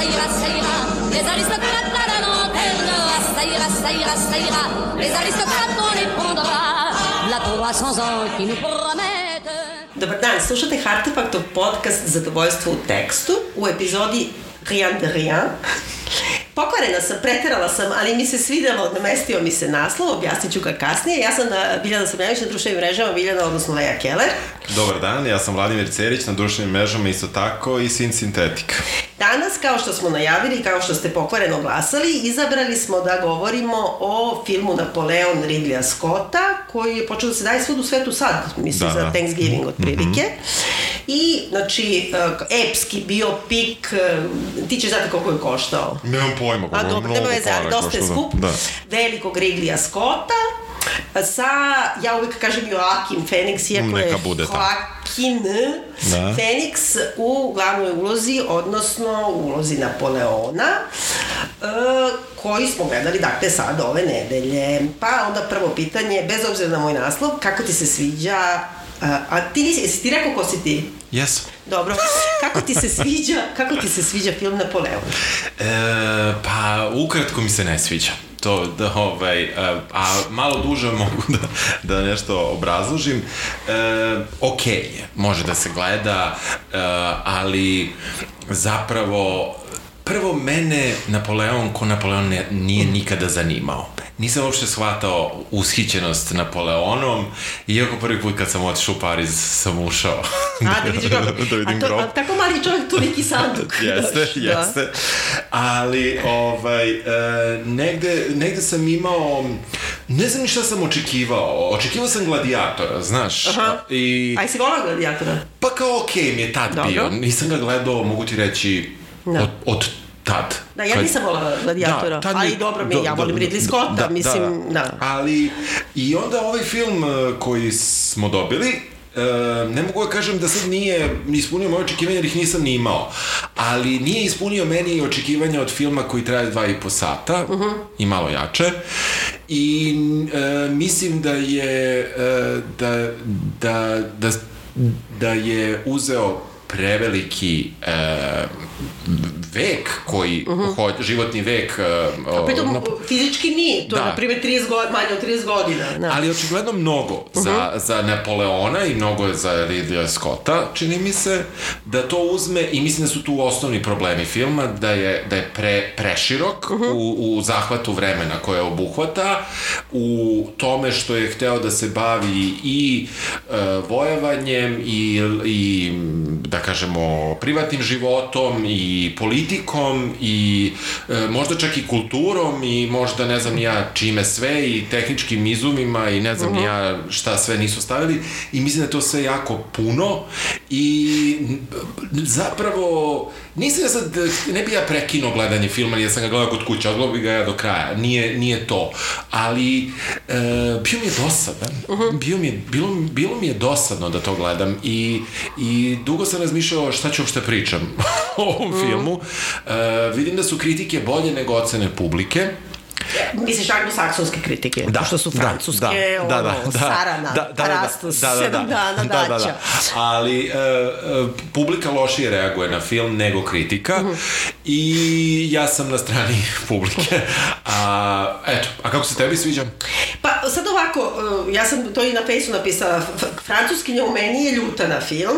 ça ira, ça ira. Les aristocrates à la lanterne, ah, ça ira, ça ira, ça ira. Les aristocrates, on les prendra. La 300 ans qui nous promettent. Dobar dan, slušate Artefaktov podcast Zadovoljstvo u tekstu u epizodi Rien de Rien. Pokvarena sam, preterala sam, ali mi se svidelo, namestio mi se naslov, objasnit ću ga kasnije. Ja sam na Biljana Samljanić na društvenim mrežama, Biljana, odnosno Leja Keller. Dobar dan, ja sam Vladimir Cerić, na društvenim mrežama isto tako i Sin Sintetika. Danas, kao što smo najavili, kao što ste pokvareno glasali, izabrali smo da govorimo o filmu Napoleon Ridleya Scotta, koji je počeo da se daje svud u svetu sad, mislim Da, za da. Thanksgiving otprilike. Mm -hmm. I, znači, uh, epski biopik, uh, ti ćeš znati koliko je koštao. Nemam pojma, A dobro, nema veze, dosta je skup. Da. Velikog Ridleya Scotta, sa, ja uvijek kažem Joaquin Phoenix, iako Neka je bude. Joaquin Da. Phoenix u glavnoj ulozi, odnosno u ulozi Napoleona, e, koji smo gledali, dakle, sad ove nedelje. Pa onda prvo pitanje, bez obzira na moj naslov, kako ti se sviđa, a, a ti nisi, jesi ti rekao ko si ti? Jesam. Dobro. Kako ti se sviđa, kako ti se sviđa film Napoleon? E, pa, ukratko mi se ne sviđa. To, da, ovaj, a, a malo duže mogu da, da nešto obrazložim. E, ok je, može da se gleda, e, ali zapravo prvo mene Napoleon ko Napoleon nije nikada zanimao. Nisam uopšte shvatao ushićenost Napoleonom, iako prvi put kad sam otišao u Pariz sam ušao. A, da vidiš grob. da vidim a to, grob. A, tako mali čovjek, toliki sanduk. jeste, da. jeste. Ali, ovaj, e, negde, negde sam imao, ne znam ni šta sam očekivao. Očekivao sam gladijatora, znaš. Aha. I, A jesi volao gladijatora? pa kao okej mi je tad Dobro. bio. Nisam ga gledao, mogu ti reći, Da. od, od tad. Da, ja nisam volala gladijatora, tad ali dobro mi je, ja volim Ridley Scotta, mislim, da. Ali, i onda ovaj film e, koji smo dobili, E, ne mogu da kažem da sad nije ispunio moje očekivanja jer ih nisam ni imao, ali nije ispunio meni očekivanja od filma koji traje dva i po sata uh -huh. i malo jače i e, mislim da je e, da, da, da, da je uzeo preveliki e, vek koji, uh -huh. ho, životni vek e, A pritom, na- fizički nije, to je, Da. na primjer, 30 godina, manje od 30 godina. Da. Ali očigledno mnogo za, za Napoleona i mnogo za Ridleya Scotta, čini mi se, da to uzme, i mislim da su tu osnovni problemi filma, da je, da je pre, preširok u, u zahvatu vremena koje obuhvata, u tome što je hteo da se bavi i e, vojavanjem i, i, da kažemo, privatnim životom i politikom i e, možda čak i kulturom i možda ne znam ja čime sve i tehničkim izumima i ne znam ni ja šta sve nisu stavili. I mislim da je to sve jako puno i zapravo nisam ja sad, ne bi ja prekinuo gledanje filma jer sam ga gledao kod kuće, odgledao bi ga ja do kraja, nije, nije to, ali e, bio mi je dosadan, bio mi je, bilo, bilo mi je dosadno da to gledam i, i dugo sam razmišljao šta ću uopšte pričam o ovom filmu. E, vidim da su kritike bolje nego ocene publike. Misliš anglosaksonske kritike, Da, što su da, francuske, da, ono, da, da, da, Sarana, da, da, da, Parastos, da, da, da, sedam dana da, da, daća. da. Ali e, e, publika lošije reaguje na film nego kritika Mhm. i ja sam na strani publike. A, eto, a kako se tebi sviđa? Pa sad ovako, uh, ja sam to i na fejsu napisala, francuskinja u meni je ljuta na film,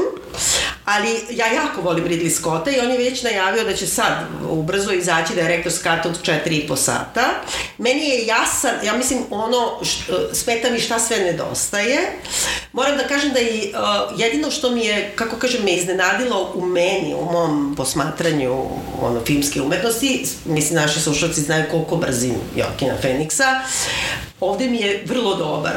ali ja jako volim Ridley Scotta i on je već najavio da će sad ubrzo izaći da je rektor skat od 4,5 sata. Meni je jasan, ja mislim ono, što, smeta mi šta sve nedostaje. Moram da kažem da i uh, jedino što mi je, kako kažem, me iznenadilo u meni, u mom posmatranju ono, filmske umetnosti, mislim naši slušalci znaju koliko mrzim Jokina Feniksa, ovde mi je vrlo dobar.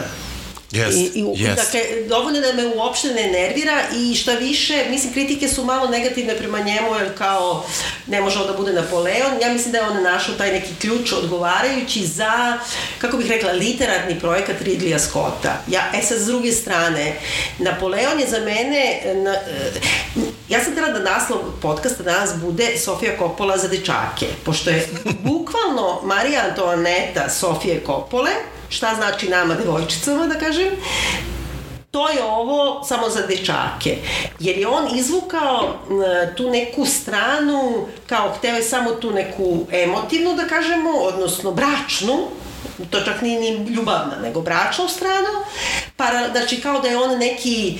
Jest, I, i, jest. Dakle, dovoljno da me uopšte ne nervira i šta više, mislim, kritike su malo negativne prema njemu, jer kao ne može on da bude Napoleon. Ja mislim da je on našao taj neki ključ odgovarajući za, kako bih rekla, literatni projekat Ridleya Scotta. Ja, e sad, s druge strane, Napoleon je za mene, na, e, ja sam htjela da naslov podcasta danas bude Sofija Coppola za dečake, pošto je bukvalno Marija Antoaneta Sofije Coppole, šta znači nama devojčicama, da kažem, to je ovo samo za dečake. Jer je on izvukao m, tu neku stranu, kao hteo je samo tu neku emotivnu, da kažemo, odnosno bračnu, to čak nije ni ljubavna, nego bračnu stranu, para, znači kao da je on neki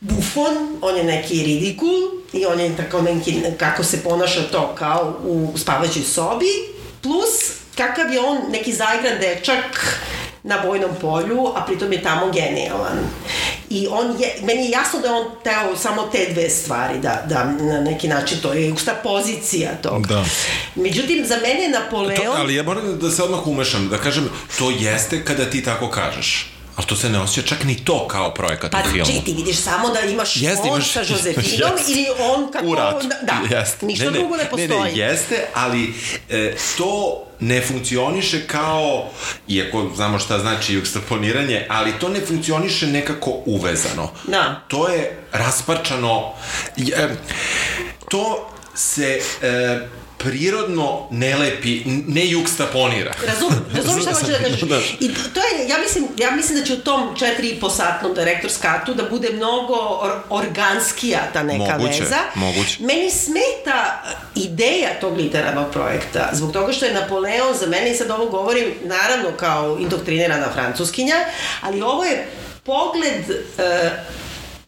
bufon, on je neki ridikul i on je tako neki, kako se ponaša to kao u spavaćoj sobi, plus kakav je on neki zaigran dečak na bojnom polju, a pritom je tamo genijalan. I on je, meni je jasno da je on teo samo te dve stvari, da, da na neki način to je usta pozicija toga. Da. Međutim, za mene je Napoleon... To, ali ja moram da se odmah umešam, da kažem, to jeste kada ti tako kažeš. Ali to se ne osjeća čak ni to kao projekat Pa u filmu. či, ti vidiš samo da imaš Jeste, on imaš- sa Josefinom jeste. ili on kako... U ratu. Da, Jeste. ništa drugo ne postoji. Ne, ne, jeste, ali e, to ne funkcioniše kao, iako znamo šta znači juxtaponiranje, ali to ne funkcioniše nekako uvezano. Da. To je rasparčano, to se e, prirodno ne lepi, ne juxtaponira. Razumem, razumem šta hoćeš da kažeš. Da. I to je, ja mislim, ja mislim da će u tom četiri i po satnom direktor skatu da bude mnogo or, organskija ta neka Moguće, veza. moguće. Meni smeta ideja tog literarnog projekta, zbog toga što je Napoleon za mene, i sad ovo govorim naravno kao indoktrinirana francuskinja, ali ovo je pogled e,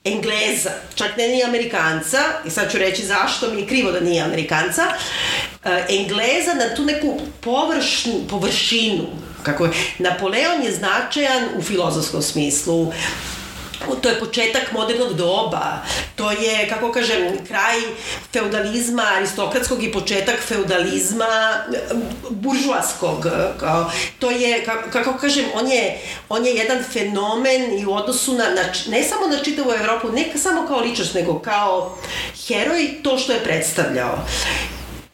Engleza, čak ne ni Amerikanca, i sad ću reći zašto mi je krivo da nije Amerikanca, e, Engleza na tu neku površnu, površinu, kako je, Napoleon je značajan u filozofskom smislu, to je početak modernog doba, to je, kako kažem, kraj feudalizma aristokratskog i početak feudalizma buržuaskog. To je, kako, kako kažem, on je, on je jedan fenomen i u odnosu na, na, ne samo na čitavu Evropu, ne samo kao ličnost, nego kao heroj to što je predstavljao.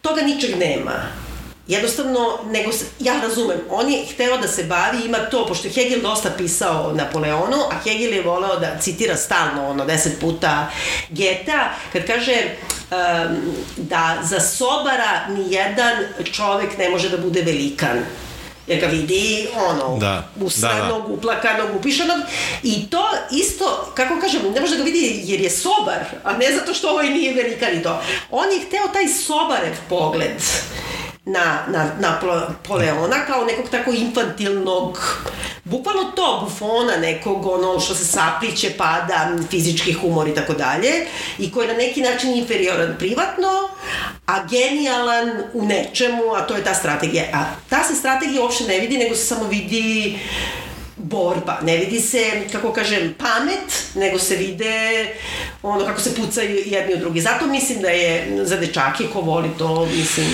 Toga ničeg nema. Jednostavno, nego ja razumem, on je hteo da se bavi, ima to, pošto je Hegel dosta pisao o Napoleonu, a Hegel je voleo da citira stalno, ono, deset puta Geta, kad kaže um, da za sobara ni jedan čovek ne može da bude velikan jer ga vidi ono, Da, usranog, da, da. uplakanog, upišanog i to isto, kako kažem, ne može da ga vidi jer je sobar, a ne zato što ovaj nije velikan i to. On je hteo taj sobarev pogled na, na, na Napoleona kao nekog tako infantilnog, bukvalno to, bufona nekog, ono što se sapliće, pada, fizički humor i tako dalje, i koji je na neki način inferioran privatno, a genijalan u nečemu, a to je ta strategija. A ta se strategija uopšte ne vidi, nego se samo vidi borba. Ne vidi se, kako kažem, pamet, nego se vide ono kako se pucaju jedni od drugi. Zato mislim da je za dečake ko voli to, mislim...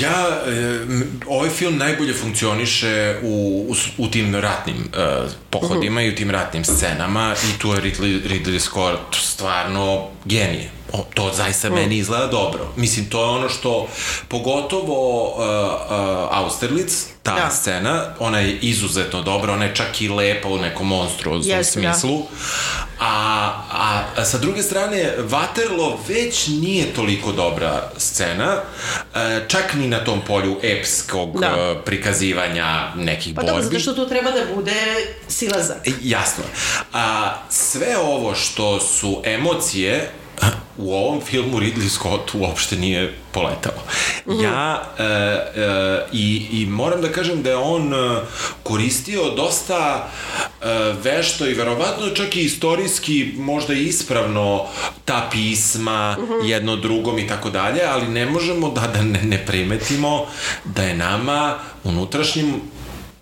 Ja, e, ovaj film najbolje funkcioniše u, u, u tim ratnim e, pohodima i u tim ratnim scenama i tu je Ridley, Ridley Scott stvarno genije. O, to zaista meni izgleda dobro. Mislim, to je ono što, pogotovo uh, uh, Austerlitz, ta Da. da. scena, ona je izuzetno dobra, ona je čak i lepa u nekom monstruoznom Jeste, da. smislu. A, a, a sa druge strane, Waterloo već nije toliko dobra scena, e, čak ni na tom polju epskog Da. e, prikazivanja nekih Pa borbi. dobro, zato što tu treba da bude silazak. E, Jasno. A, sve ovo što su emocije u ovom filmu Ridley Scott uopšte nije poletao. Ja e, e, i, i moram da kažem da je on e, koristio dosta e, vešto i verovatno čak i istorijski možda ispravno ta pisma jedno drugom i tako dalje, ali ne možemo da, da ne, ne primetimo da je nama unutrašnjim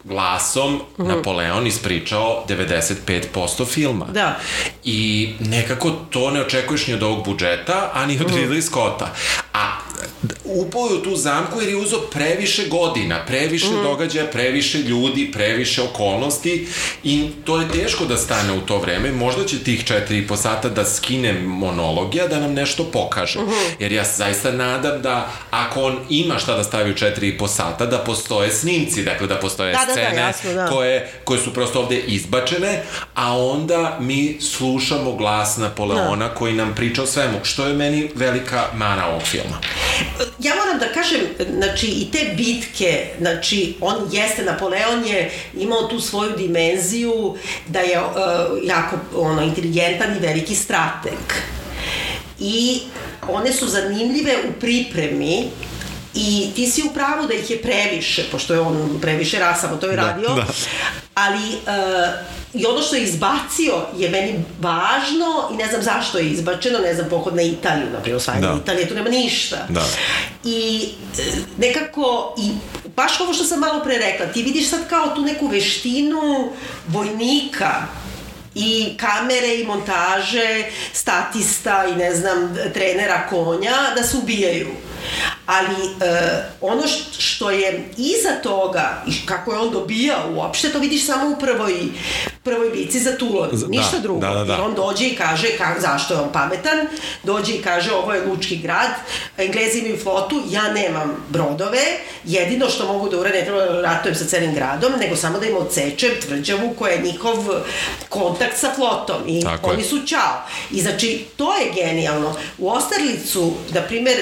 glasom Napoleon ispričao 95% filma. Da. I nekako to ne očekuješ ni od ovog budžeta, a ni od Ridley Scotta. A upao je u tu zamku jer je uzao previše godina, previše događaja, previše ljudi, previše okolnosti i to je teško da stane u to vreme. Možda će tih četiri i po sata da skine monologija, da nam nešto pokaže. Jer ja se zaista nadam da ako on ima šta da stavi u četiri i po sata, da postoje snimci, dakle da postoje Da, da, da, scene jasno, da. koje, koje su prosto ovde izbačene, a onda mi slušamo glas Napoleona koji nam priča o svemu, što je meni velika mana ovog filma. Ja moram da kažem, znači, i te bitke, znači, on jeste, Napoleon je imao tu svoju dimenziju da je uh, jako ono, inteligentan i veliki strateg. I one su zanimljive u pripremi I ti si u pravu da ih je previše, pošto je on previše rasamo to je da, radio, da. ali uh, i ono što je izbacio je meni važno i ne znam zašto je izbačeno, ne znam, pohod na Italiju, na primjer, osvajanje da. Italije, tu nema ništa. Da. I e, nekako, i baš ovo što sam malo pre rekla, ti vidiš sad kao tu neku veštinu vojnika, i kamere i montaže, statista i ne znam, trenera konja da se ubijaju ali e, ono što je iza toga i kako je on dobijao uopšte, to vidiš samo u prvoj, prvoj bici za Tulon, da, ništa drugo. Da, da, da. Jer on dođe i kaže ka, zašto je on pametan, dođe i kaže ovo je lučki grad, Englezi imaju flotu, ja nemam brodove, jedino što mogu da urade, ne treba da ratujem sa celim gradom, nego samo da im odsečem tvrđavu koja je njihov kontakt sa flotom i Tako oni je. su čao. I znači, to je genijalno. U Ostarlicu, na primer,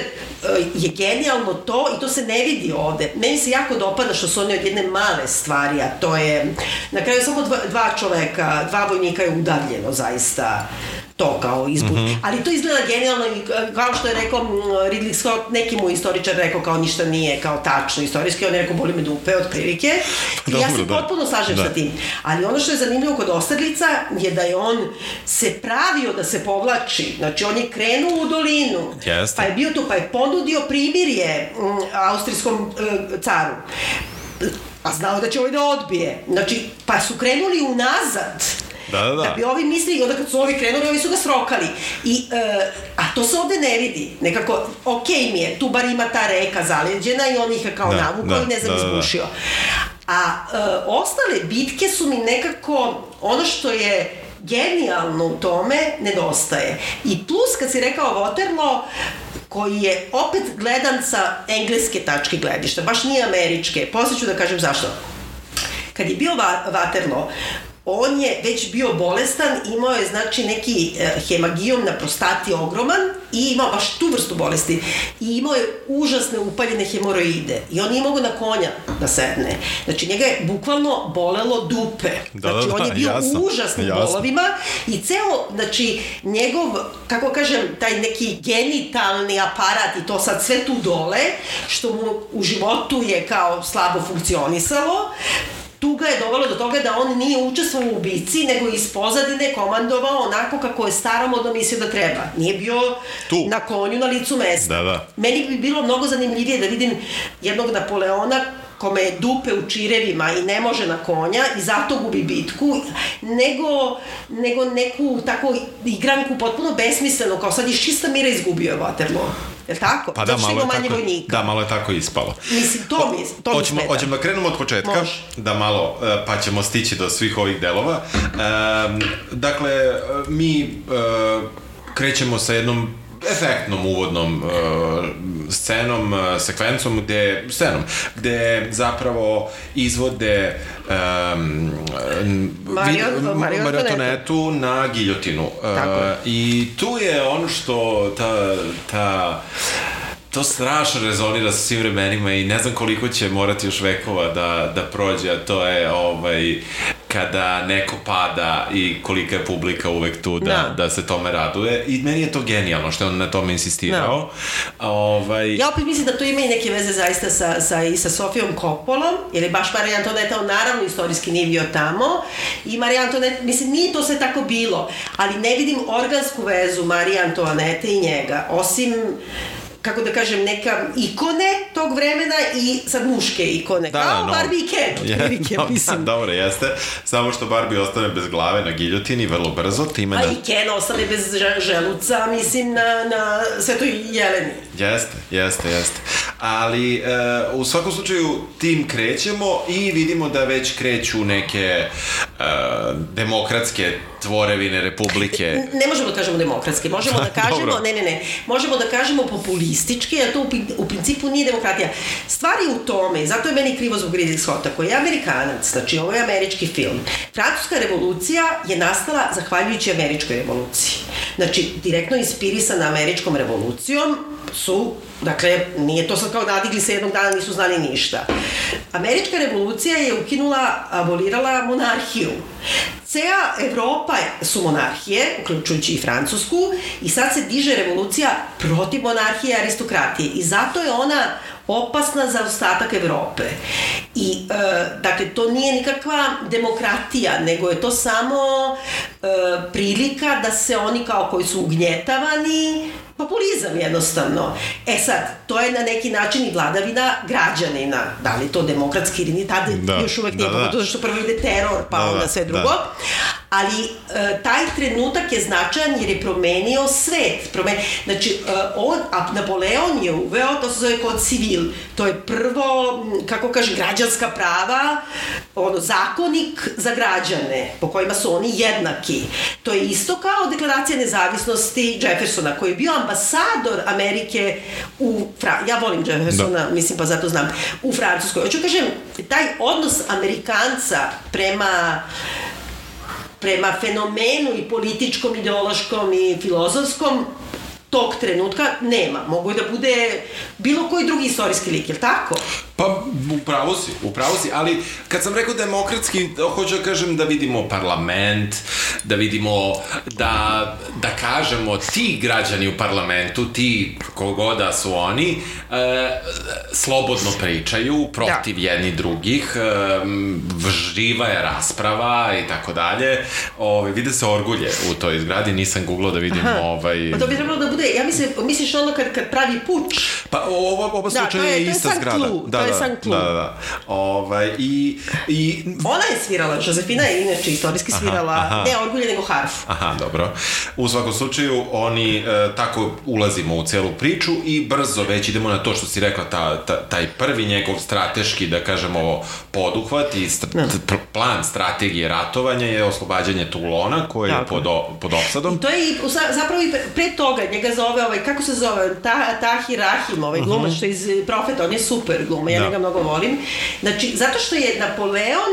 je genijalno to i to se ne vidi ovde. Meni se jako dopada što su oni od jedne male stvari, a to je na kraju samo dva, dva čoveka, dva vojnika je udavljeno zaista to kao izbud. Mm -hmm. Ali to izgleda genijalno i kao što je rekao Ridley Scott, neki mu istoričar rekao kao ništa nije kao tačno istorijski, on je rekao boli me dupe od prilike. I Dobro, ja se da. potpuno slažem da. sa tim. Ali ono što je zanimljivo kod Osterlica je da je on se pravio da se povlači. Znači on je krenuo u dolinu, Jeste. pa je bio tu, pa je ponudio primirje m, austrijskom e, caru a znao da će ovaj da odbije. Znači, pa su krenuli unazad Da, da, da. Da bi ovi mislili, onda kad su ovi krenuli, ovi su ga srokali. I, e, a to se ovde ne vidi. Nekako, okej okay mi je, tu bar ima ta reka zaleđena i on ih je kao da, navukao da, i ne znam, da, da, izbušio. A e, ostale bitke su mi nekako, ono što je genijalno u tome nedostaje. I plus, kad si rekao Waterloo, koji je opet gledan sa engleske tačke gledišta, baš nije američke. Posle ću da kažem zašto. Kad je bio Waterloo, on je već bio bolestan, imao je znači neki e, hemagijom na prostati ogroman i imao baš tu vrstu bolesti. I imao je užasne upaljene hemoroide. I on nije mogao na konja da sedne. Znači njega je bukvalno bolelo dupe. Da, znači da, on je bio jasno, u užasnim jasno. bolovima i ceo, znači njegov, kako kažem, taj neki genitalni aparat i to sad sve tu dole, što mu u životu je kao slabo funkcionisalo, tu ga je dovelo do toga da on nije učestvovao u bici, nego iz pozadine komandovao onako kako je staromodno mislio da treba. Nije bio tu. na konju na licu mesta. Da, da. Meni bi bilo mnogo zanimljivije da vidim jednog Napoleona kome je dupe u čirevima i ne može na konja i zato gubi bitku, nego, nego neku tako igranku potpuno besmislenu, kao sad iz čista mira izgubio je Waterloo. Je li tako? Pa da, malo je tako, vojnika. Da, malo je tako ispalo. Mislim, to mi, to hoćemo, mi Hoćemo da krenemo od početka, Može. da malo, e, pa ćemo stići do svih ovih delova. Um, dakle, mi uh, krećemo sa jednom efektnom uvodnom uh, scenom, uh, sekvencom gde, scenom, gde zapravo izvode um, Mario, Mario Mariotonetu na giljotinu. Uh, I tu je ono što ta, ta to strašno rezonira sa svim vremenima i ne znam koliko će morati još vekova da, da prođe, a to je ovaj, kada neko pada i kolika je publika uvek tu da, da. da se tome raduje i meni je to genijalno što je on na tome insistirao. Da. Ovaj... Ja opet mislim da to ima i neke veze zaista sa, sa, i sa Sofijom Kopolom, jer je baš Marija Antoneta, on naravno istorijski nije bio tamo i Marija Antoneta, mislim, nije to sve tako bilo, ali ne vidim organsku vezu Marija Antonete i njega, osim kako da kažem, neka ikone tog vremena i sad muške ikone, da, kao no. Barbie i Ken, otprilike, no, mislim. Da, dobro, jeste, samo što Barbie ostane bez glave na giljotini vrlo brzo, time... A na... i Ken ostane bez želuca, mislim, na, na Svetoj Jeleni. Jeste, jeste, jeste. Ali, e, u svakom slučaju, tim krećemo i vidimo da već kreću neke e, demokratske tvorevine republike. Ne možemo da kažemo demokratske, možemo da kažemo, ne, ne, ne, možemo da kažemo populistički, a to u, u principu nije demokratija. Stvari u tome, zato je meni krivo zbog Ridley Scotta, koji je amerikanac, znači ovo je američki film. Francuska revolucija je nastala zahvaljujući američkoj revoluciji. Znači, direktno inspirisana američkom revolucijom, su, dakle, nije to sad kao nadigli se jednog dana, nisu znali ništa. Američka revolucija je ukinula, abolirala monarhiju. Cea Evropa su monarhije, uključujući i Francusku, i sad se diže revolucija protiv monarhije i aristokratije. I zato je ona opasna za ostatak Evrope. I, e, dakle, to nije nikakva demokratija, nego je to samo e, prilika da se oni kao koji su ugnjetavani populizam jednostavno. E sad, to je na neki način i vladavina građanina. Da li to demokratski ili ni tada Da, još uvek da, nije, da. da, zato što prvo ide teror, pa Da, da, onda sve da. drugo. Ali e, taj trenutak je značajan jer je promenio svet. Promen... Znači, e, on, a Napoleon je uveo, to se zove kod civil. To je prvo, kako kaže, građanska prava, ono, zakonik za građane, po kojima su oni jednaki. To je isto kao deklaracija nezavisnosti Jeffersona, koji je bio ambasador Amerike u... Fra... Ja volim Jeffersona, da. mislim, pa zato znam, u Francuskoj. Hoću kažem, taj odnos Amerikanca prema prema fenomenu i političkom, ideološkom i filozofskom tog trenutka nema. Mogu da bude bilo koji drugi istorijski lik, je li tako? Pa, upravo si, upravo si, ali kad sam rekao demokratski, hoću da kažem da vidimo parlament, da vidimo, da, da kažemo ti građani u parlamentu, ti kogoda su oni, e, slobodno pričaju protiv da. jedni drugih, e, živa je rasprava i tako dalje. Ove, vide se orgulje u toj zgradi, nisam googlao da vidim Aha. ovaj... Pa to bi trebalo da bude, ja mislim, misliš ono kad, kad pravi puč? Pa ovo, oba Da, slučaja to je- je, ista zgrada. Cloud, da, je da, San Cloud. Da, da, da. Ovaj, i, i Ona je svirala, Josefina je inače istorijski svirala, aha. ne orgulje, nego harfu. Aha, dobro. U svakom slučaju, oni e, tako ulazimo u celu priču i brzo već idemo na to što si rekla, ta, ta, taj prvi njegov strateški, da kažemo, poduhvat i st Da. pr- plan strategije ratovanja je oslobađanje Tulona, koji je pod, pod opsadom. I to je i, za- zapravo i pre, pre toga, njega zove, ovaj, kako se zove, Ta, Tahir Rahim, ovaj glumac što je iz Profeta, on je super gluma, ja Da. njega mnogo volim. Znači, zato što je Napoleon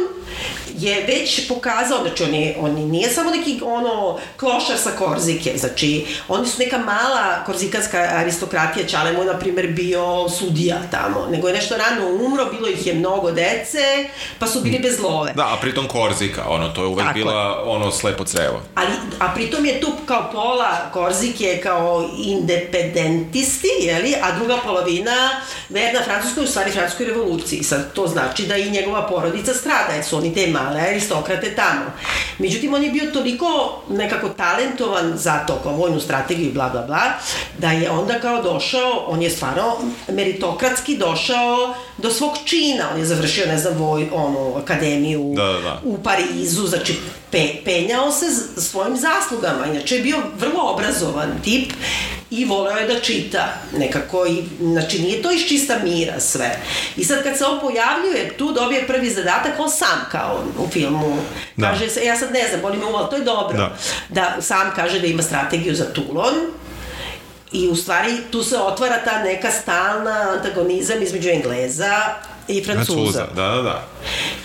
je već pokazao, znači on, je, on nije samo neki ono klošar sa Korzike, znači oni su neka mala korzikanska aristokratija, Čale mu je na primer bio sudija tamo, nego je nešto rano umro, bilo ih je mnogo dece, pa su bili bez love. Da, a pritom Korzika, ono, to je uvek Tako bila ono slepo crevo. Ali, a pritom je tu kao pola Korzike kao independentisti, jeli, a druga polovina verna Francuskoj, u stvari Francuskoj revoluciji. Sad, to znači da i njegova porodica strada, jer su oni te male aristokrate tamo. Međutim, on je bio toliko nekako talentovan za to, kao vojnu strategiju i bla, bla, bla, da je onda kao došao, on je stvarno meritokratski došao do svog čina. On je završio, ne znam, voj, onu, akademiju Da, da, da. u Parizu, znači pe, penjao se svojim zaslugama, inače je bio vrlo obrazovan tip i voleo je da čita nekako i, znači nije to iz čista mira sve. I sad kad se on pojavljuje, tu dobije prvi zadatak, on sam kao u filmu, Da. kaže se, ja sad ne znam, boli me uvo, ali to je dobro, Da. da sam kaže da ima strategiju za Toulon, I u stvari tu se otvara ta neka stalna antagonizam između Engleza i Francuza. Francuza, da, da, da.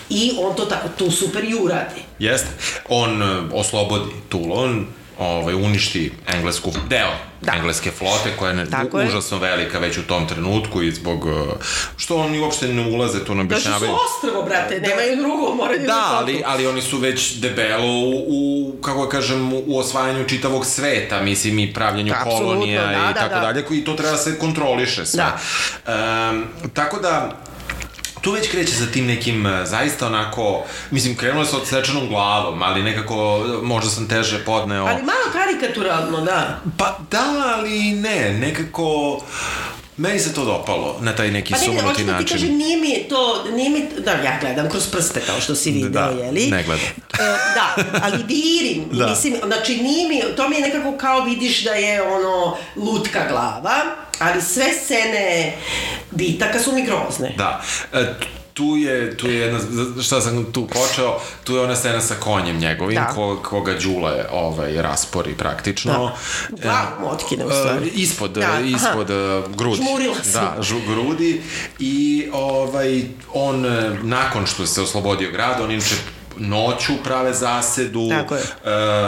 I on to tako, tu super i uradi. Jeste. On e, oslobodi Toulon, ovaj, uništi englesku, deo Da. da. engleske flote, koja je Tako je. užasno velika već u tom trenutku i zbog, e, što oni uopšte ne ulaze tu na Da što su objašnjavaju. ostrvo, brate, nemaju drugo, moraju Da, ali, ali oni su već debelo u, u kako da kažem, u osvajanju čitavog sveta, mislim, i pravljenju Apsolutno, kolonija da, i da, tako da. dalje, i to treba da se kontroliše sve. Da. Um, tako da, tu već kreće sa tim nekim e, zaista onako, mislim, krenulo se odsečenom glavom, ali nekako e, možda sam teže podneo. Ali malo karikaturalno, da. Pa da, ali ne, nekako... Meni se to dopalo na taj neki Pa ne, ne, sumanuti hoću da ti način. kažem, nije mi to, nije mi, da, ja gledam kroz prste, kao što si video, Da, jeli? ne gledam. E, da, ali virim, Da. mislim, znači nije mi, to mi je nekako kao vidiš da je ono lutka glava, ali sve scene bitaka su mi grozne. Da. E, tu je, tu je jedna, šta sam tu počeo, tu je ona scena sa konjem njegovim, Da. ko, koga Đule ovaj, raspori praktično. Da. Mu otkine, u E, stvari. ispod, Da, da, aha. ispod e, grudi. Žmurila sam. Da, žu, grudi. I ovaj, on, e, nakon što se oslobodio grada, on inače noću prave zasedu Tako je.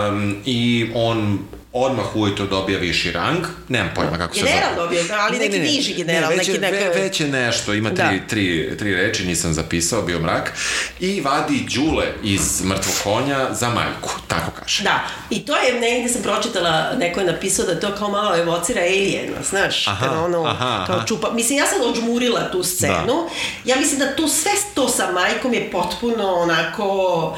Um, i on odmah ujutro dobija viši rang, nemam pojma kako se zove. General dobio, ali neki niži general, ne, već neki neko- ve, već je nešto, ima tri, Da. tri, tri reči, nisam zapisao, bio mrak, i vadi Đule iz mrtvog konja za majku, tako kaže. Da, i to je, negde sam pročitala, neko je napisao da to kao malo evocira Aliena, znaš, Aha, kada ono, aha, kao aha. čupa, mislim, ja sam odžmurila tu scenu, ja mislim da tu sve to sa majkom je potpuno onako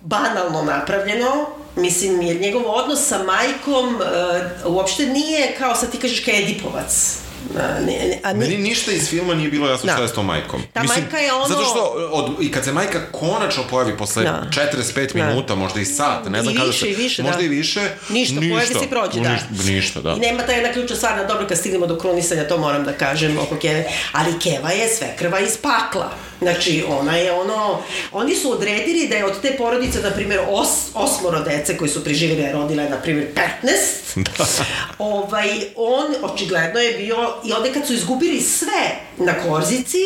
banalno napravljeno, Mislim, jer njegov odnos sa majkom uh, uopšte nije kao sad ti kažeš kao A, ne, a Meni ni, ništa iz filma nije bilo jasno Da. šta je s tom majkom. Ta majka je ono- Zato što, od, i kad se majka konačno pojavi posle Da. 45 Da. minuta, možda i sat, ne znam kada se... i više, možda da. i više. Ništa, pojavi se i prođe, da. Ništa, ništa, da. I nema ta jedna ključna stvar, na dobro kad stignemo do krunisanja, to moram da kažem oko Keve, ali Keva je sve krva iz pakla. Znači, ona je ono, oni su odredili da je od te porodice, na primjer, os, osmoro dece koji su preživjeli, rodila je, na primjer, 15, ovaj, on očigledno je bio, i onda kad su izgubili sve na Korzici,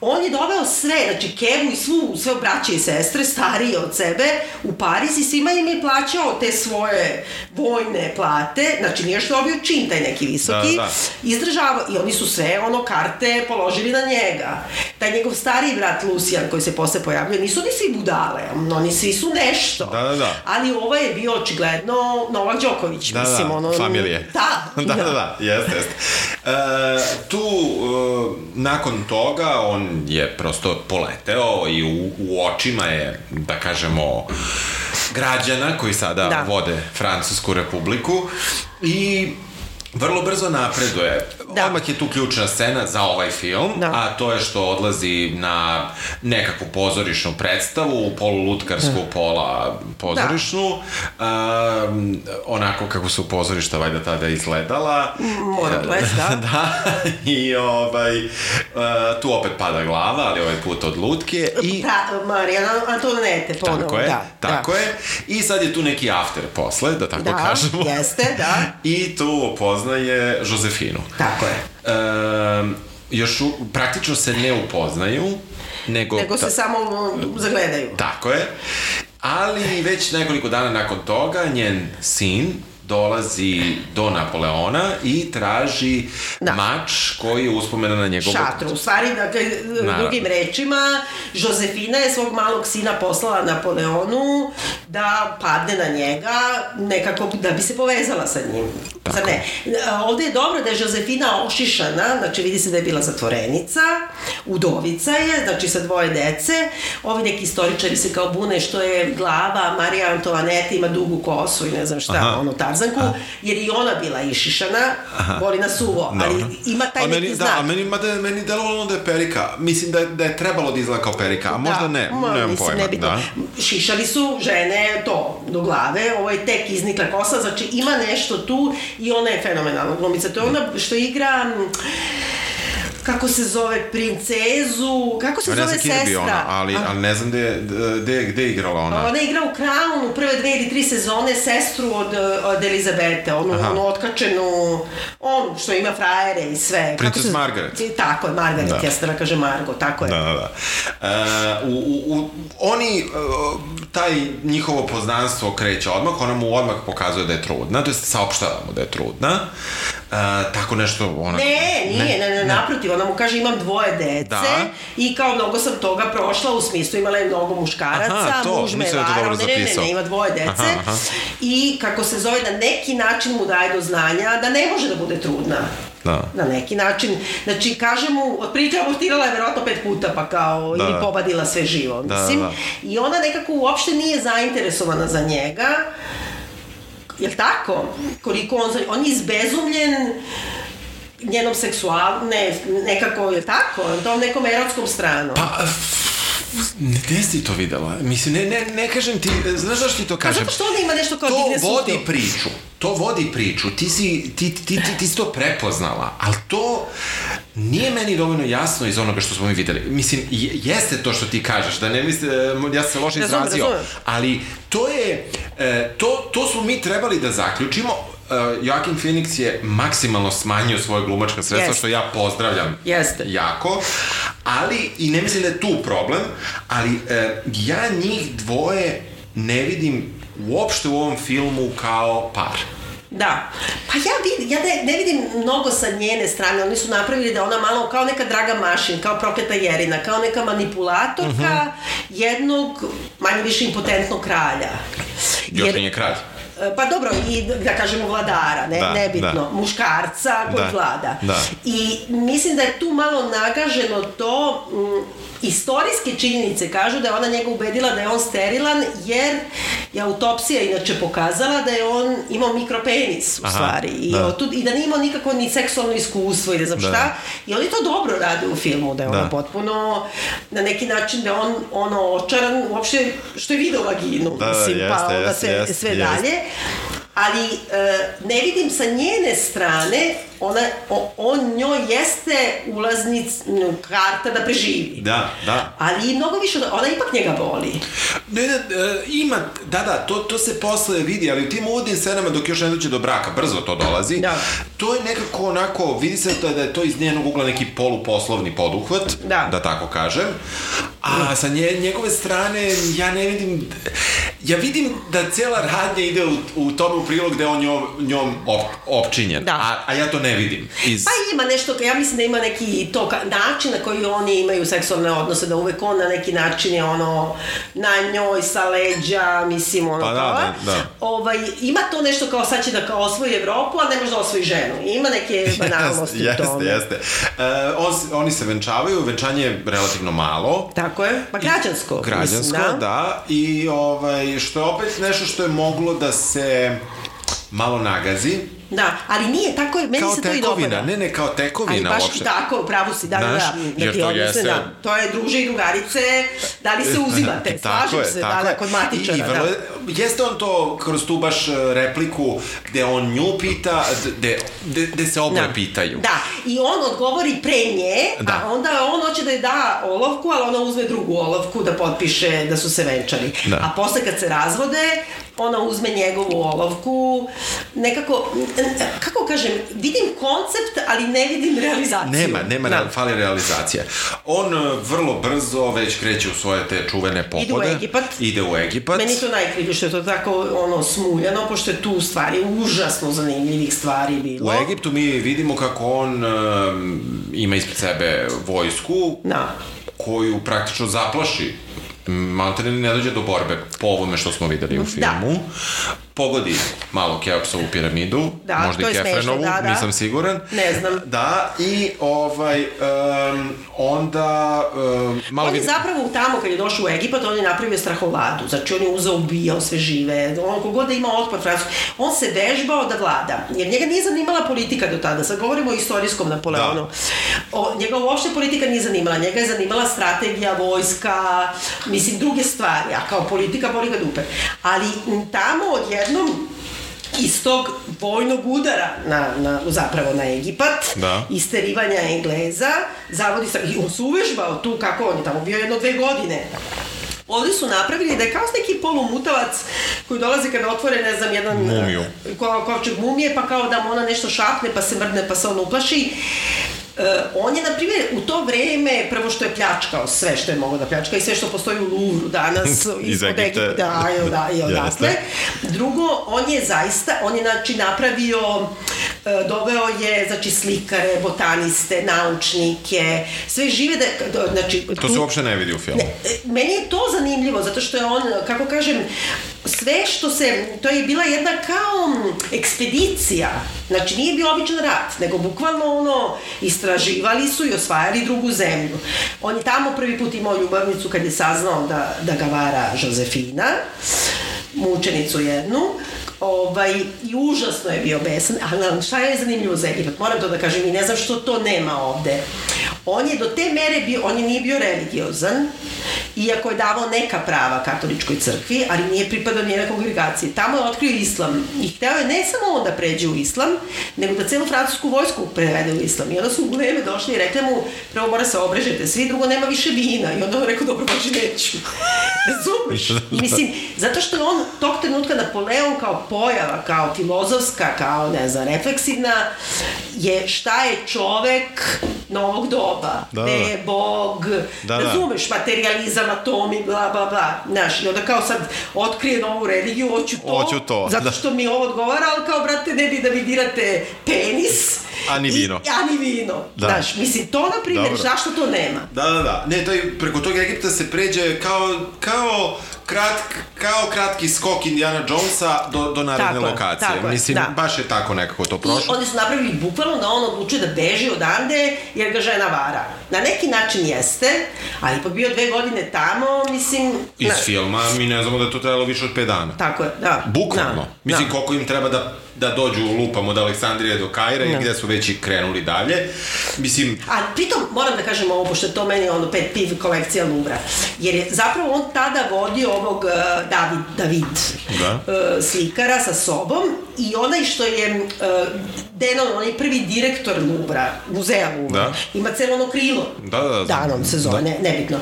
on je doveo sve, znači Kevu i svu, sve braće i sestre, starije od sebe, u Pariz i svima im je plaćao te svoje vojne plate, znači nije što dobio čin taj neki visoki, Da, da. izdržavao, i oni su sve ono karte položili na njega. Taj njegov stariji brat Lucijan koji se posle pojavljuje, nisu ni svi budale, oni svi su nešto. Da, da, da. Ali ovaj je bio očigledno Novak Đoković, Da, mislim, da, ono... familije. Da, da, da, da, jeste, jeste. E, tu, e, nakon toga, on je prosto poleteo i u, u očima je, da kažemo, građana koji sada Da. vode Francusku republiku i vrlo brzo napreduje. Da. Odmah je tu ključna scena za ovaj film, Da. a to je što odlazi na nekakvu pozorišnu predstavu, polulutkarsku, pola pozorišnu, um, onako kako su pozorišta valjda tada izgledala. Mora ples, da. da, i ovaj, uh, tu opet pada glava, ali ovaj put od lutke. I, Pra, Marijana Antonete, ponovo, tako je, da. tako da. je. I sad je tu neki after posle, da tako Da, kažemo. jeste, da. I tu poznaje Josefinu. Tako je. Um, još u, praktično se ne upoznaju, nego... Nego se samo um, zagledaju. Tako je. Ali već nekoliko dana nakon toga njen sin dolazi do Napoleona i traži Da. mač koji je uspomena na njegovog... šatru. U stvari, dakle, Naravno. drugim rečima, Josefina je svog malog sina poslala Napoleonu da padne na njega nekako da bi se povezala sa njim. Zar ne? A, Ovde je dobro da je Josefina ošišana, znači vidi se da je bila zatvorenica, udovica je, znači sa dvoje dece. Ovi neki istoričari se kao bune što je glava Marija Antoaneta ima dugu kosu i ne znam šta, Aha. Onu tarzanku, jer i ona bila išišana, boli na suvo, ali ima taj a neki meni, znak. Da, a meni, mada meni delovalo da je perika. Mislim da je, da je trebalo da izgleda kao perika, a možda ne, ma, nemam mislim, pojma. nebitno. Da. Šišali su žene to do glave, ovo je tek iznikla kosa, znači ima nešto tu i ona je fenomenalna glumica. To je ona što igra m, kako se zove, princezu, kako se Ja ne zove znam kje je bio sestra? ona, ali, ali ne znam gde, gde, gde je igrala ona. Ona igra u Crownu prve dve ili tri sezone sestru od, od Elizabete, onu, Aha. onu otkačenu, onu što ima frajere i sve. Kako Princess se- Margaret. Tako je, Margaret, Da. ja da kaže Margo, tako je. Da, da, da. E, u, u, u, oni, e, taj njihovo poznanstvo kreće odmah, ona mu odmah pokazuje da je trudna, to je saopštava mu da je trudna. E, tako nešto, ona... Ne, nije, ne, ne, naprotiv, ona mu kaže imam dvoje dece Da. i kao mnogo sam toga prošla, u smislu imala je mnogo muškaraca, Aha, to, muž me je ja to varao, ne, ne, ne, ne, ima dvoje dece Aha, aha. i kako se zove, na neki način mu daje do znanja da ne može da bude trudna. Da. Na neki način. Znači, kaže mu, otprilike abortirala je verovatno pet puta, pa kao, Da, ili da. pobadila sve živo, Da, mislim. da. I ona nekako uopšte nije zainteresovana za njega, Jel tako? Koliko on, on je izbezumljen njenom seksual, ne, nekako, je tako? Tom nekom erotskom stranom. Pa, gde si to videla? Mislim, ne, ne, ne kažem ti, znaš zašto ti to Pa kažem? zato što ona ima nešto kao to digne vodi sutnju. priču. To vodi priču. Ti si, ti, ti, ti, ti si to prepoznala, ali to nije meni dovoljno jasno iz onoga što smo mi videli. Mislim, je- jeste to što ti kažeš, da ne misli, ja sam se loše izrazio, ali to je, e, to, to smo mi trebali da zaključimo. Uh, Joaquin Phoenix je maksimalno smanjio svoje glumačka sredstva, Jeste. što ja pozdravljam Jeste. jako, ali, i ne mislim da je tu problem, ali e, ja njih dvoje ne vidim uopšte u ovom filmu kao par. Da. Pa ja, vid, ja ne, ne vidim mnogo sa njene strane. Oni su napravili da ona malo kao neka draga mašin, kao prokleta jerina, kao neka manipulatorka uh -huh. jednog manje više impotentnog kralja. Još nije kralj. Pa dobro, i da kažemo vladara, ne, Da, nebitno, da. muškarca koji Da, vlada. da. I mislim da je tu malo nagaženo to, m, istorijske činjenice kažu da je ona njega ubedila da je on sterilan, jer je autopsija inače pokazala da je on imao mikropenis u Aha, stvari. I, da. otud, I da nije imao nikako ni seksualno iskustvo i ne znam Da. šta. I oni to dobro rade u filmu, da je Da. ono potpuno na neki način da je on ono očaran uopšte što je video vaginu, Da, da, mislim, pa jeste, onda jeste, sve, jeste, sve jeste. dalje. Ali e, ne vidim sa njene strane, ona, o, on njoj jeste ulaznic, karta da preživi. Da, da. Ali mnogo više, ona ipak njega voli. Ne, ne, e, ima, da, da, to, to se posle vidi, ali u tim uvodnim scenama dok još ne dođe do braka, brzo to dolazi, Da. to je nekako onako, vidi se da, da je to iz njenog ugla neki poluposlovni poduhvat, Da. da tako kažem, a sa nje, njegove strane ja ne vidim, ja vidim da cijela radnja ide u, u tome u prilog gde je on njom, njom op, opčinjen, Da. a, a ja to ne vidim. Iz... Pa ima nešto, ja mislim da ima neki to način na koji oni imaju seksualne odnose, da uvek on na neki način je ono na njoj sa leđa, mislim ono Pa da, da, da. Ovaj, ima to nešto kao sad će da kao osvoji Evropu, a ne može da osvoji ženu. Ima neke banalnosti jeste, u tome. jeste, jeste. E, on, s- oni se venčavaju, venčanje je relativno malo, Tako je, pa građansko. Građansko, mislim, da. da. I ovaj, što je opet nešto što je moglo da se malo nagazi. Da, ali nije, tako je, meni kao se to i tekovina, dopada. ne, ne, kao Ali tekovina baš uopšte. tako, pravo si, da, da, Znaš, da, da ti to odnosno, jeste- da. To je druže i drugarice, da li se uzimate, slažem je, se, tako da, da, kod matičara, I, i vrlo, da. Jeste on to kroz tu baš e, repliku gde on nju pita, gde, gde, gde se oboje Da. pitaju. Da, i on odgovori pre nje, Da. a onda on hoće da je da olovku, ali ona uzme drugu olovku da potpiše da su se venčali. Da. A posle kad se razvode, ona uzme njegovu olovku, nekako, kako kažem, vidim koncept, ali ne vidim realizaciju. Nema, nema, da. fali realizacija. On e, vrlo brzo već kreće u svoje te čuvene pohode. Ide u Egipat. Ide u Egipat. Meni to najkrivlje što je to tako ono smuljano, pošto je tu u stvari užasno zanimljivih stvari bilo. U Egiptu mi vidimo kako on um, ima ispred sebe vojsku Da. koju praktično zaplaši Maltene ne dođe do borbe po ovome što smo videli u Da. filmu. Pogodi malo Keopsovu piramidu, Da, možda i je smešno, Kefrenovu, da, da. nisam siguran. Ne znam. Da, i ovaj, um, onda um, malo On je vidi... zapravo tamo, kad je došao u Egipat, on je napravio strahovladu. Znači, on je uzao, ubijao sve žive. On kogod da ima otpor Francusku. On se vežbao da vlada. Jer njega nije zanimala politika do tada. Sad govorimo o istorijskom Napoleonu. Da. O, njega uopšte politika nije zanimala. Njega je zanimala strategija, vojska, mislim, druge stvari. A kao politika, boli ga dupe. Ali tamo odjednom iz tog vojnog udara na, na, zapravo na Egipat, Da. isterivanja Engleza, zavodi sa, i on se uvežbao tu kako on je tamo bio jedno dve godine. Ovde su napravili da je kao neki polumutavac koji dolazi kada otvore, ne znam, jedan... Mumiju. Ko, kovčeg mumije, pa kao da mu ona nešto šapne, pa se mrdne, pa se on uplaši. Uh, on je, na primjer, u to vreme, prvo što je pljačkao sve što je mogao da pljačka i sve što postoji u Louvru danas, ispod Egipta. Egipta, da, i, da, i odatle. Drugo, on je zaista, on je znači napravio, e, doveo je znači slikare, botaniste, naučnike, sve žive da, da znači... To se uopšte ne vidi u filmu. Ne, e, meni je to zanimljivo, zato što je on, kako kažem, sve što se, to je bila jedna kao ekspedicija, znači nije bio običan rat, nego bukvalno ono, istraživali su i osvajali drugu zemlju. On je tamo prvi put imao ljubavnicu kad je saznao da, da ga vara Josefina, mučenicu jednu, ovaj, i užasno je bio besan, ali šta je zanimljivo za Egipat, moram to da kažem i ne znam što to nema ovde. On je do te mere bio, on je nije bio religiozan, iako je davao neka prava katoličkoj crkvi, ali nije pripadao nijedna kongregaciji. Tamo je otkrio islam i hteo je ne samo on da pređe u islam, nego da celu francusku vojsku prevede u islam. I onda su u Leme došli i rekli mu, prvo mora se obrežete, svi drugo nema više vina. I onda on rekao, dobro, baš neću. Razumeš? I mislim, zato što je on tog trenutka Napoleon kao pojava, kao filozofska, kao, ne znam, refleksivna, je šta je čovek novog doba, Da, gde da. je Bog, Da, da. razumeš, materializam, atomi, bla, bla, bla, znaš, i onda kao sad otkrije novu religiju, hoću to, Hoću to, zato da. što mi ovo odgovara, ali kao, brate, ne bi da mi dirate penis, A ni i- vino. a ni vino, Da. znaš, mislim, to, na primjer, Dobro. zašto to nema? Da, da, da. Ne, to je, preko tog Egipta se pređe kao, kao, krat, kao kratki skok Indiana Jonesa do, do naredne Tako je, lokacije. tako Mislim, da. baš je tako nekako to I prošlo. oni su napravili bukvalno da on odlučuje da beži odande jer ga žena vara. Na neki način jeste, ali ipak bio dve godine tamo, mislim... Iz na- filma mi ne znamo da je to trajalo više od 5 dana. Tako je, da. Bukvalno. Da, Mislim, da. koliko im treba da, da dođu lupam od Aleksandrije do Kajra i Da. gde su već i krenuli dalje. Mislim, A pritom moram da kažem ovo, pošto je to meni ono pet piv kolekcija Luvra. Jer je zapravo on tada vodio ovog uh, David, David Da. uh, slikara sa sobom i onaj što je uh, Denon, onaj prvi direktor Luvra, muzeja Luvra, Da. ima celo ono krilo. Da, da, da. Danom se zove, Da. ne, nebitno.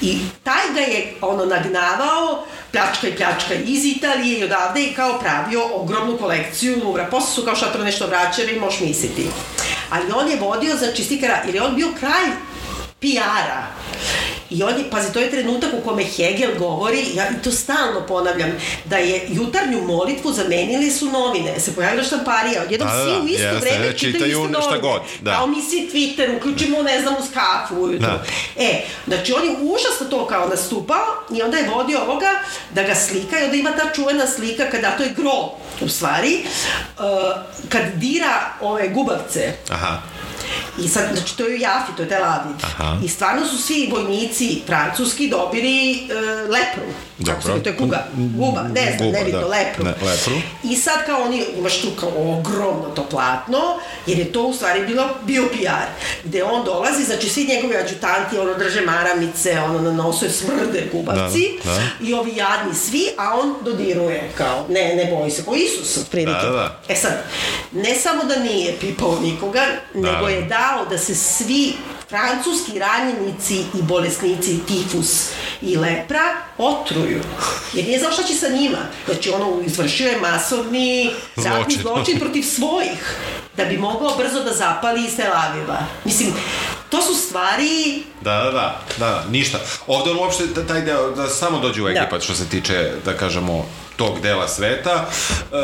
I taj ga je ono nagnavao, pljačka i pljačka iz Italije i odavde i kao pravio ogromnu kolekciju Luvra. Posle su kao šta to nešto vraćali, možeš misliti. Ali on je vodio, znači, slikara, jer je on bio kralj PR-a. I on je, pazi, to je trenutak u kome Hegel govori, ja to stalno ponavljam, da je jutarnju molitvu zamenili su novine, se pojavila štamparija, odjednom Da, da, svi da, u isto jeste, vreme čitaju čitaju iste šta novine. god, da. Kao mi si Twitter, uključimo, ne znam, uz kafu ujutru. Da. E, znači on je užasno to kao nastupao i onda je vodio ovoga da ga slika i onda ima ta čuvena slika kada to je gro u stvari, uh, kad dira ove gubavce, Aha. I sad, znači, to je u Jafi, to je Tel Aviv. Aha. I stvarno su svi vojnici francuski dobili e, lepru. Kako se Dobro. to je kuga. Guba, ne znam, Guba, ne bitno, da. lepru. Ne, lepru. I sad kao oni, imaš tu kao ogromno to platno, jer je to u stvari bilo, bio PR, gde on dolazi, znači svi njegovi adjutanti, ono drže maramice, ono na nosu je smrde gubavci, Da, da. i ovi jadni svi, a on dodiruje kao, ne, ne boji se, kao Isus, otprilike. Da, da. E sad, ne samo da nije pipao nikoga, nego je dao da se svi francuski ranjenici i bolesnici tifus i lepra otruju. Jer nije znao šta će sa njima. Znači, ono, izvršio je masovni ratni Zločin. zločin protiv svojih da bi mogao brzo da zapali iz Tel Aviva. Mislim, to su stvari Da, da, da, da, ništa. Ovde on uopšte ta- taj deo, da samo dođe u Egipat, što se tiče, da kažemo, tog dela sveta. E,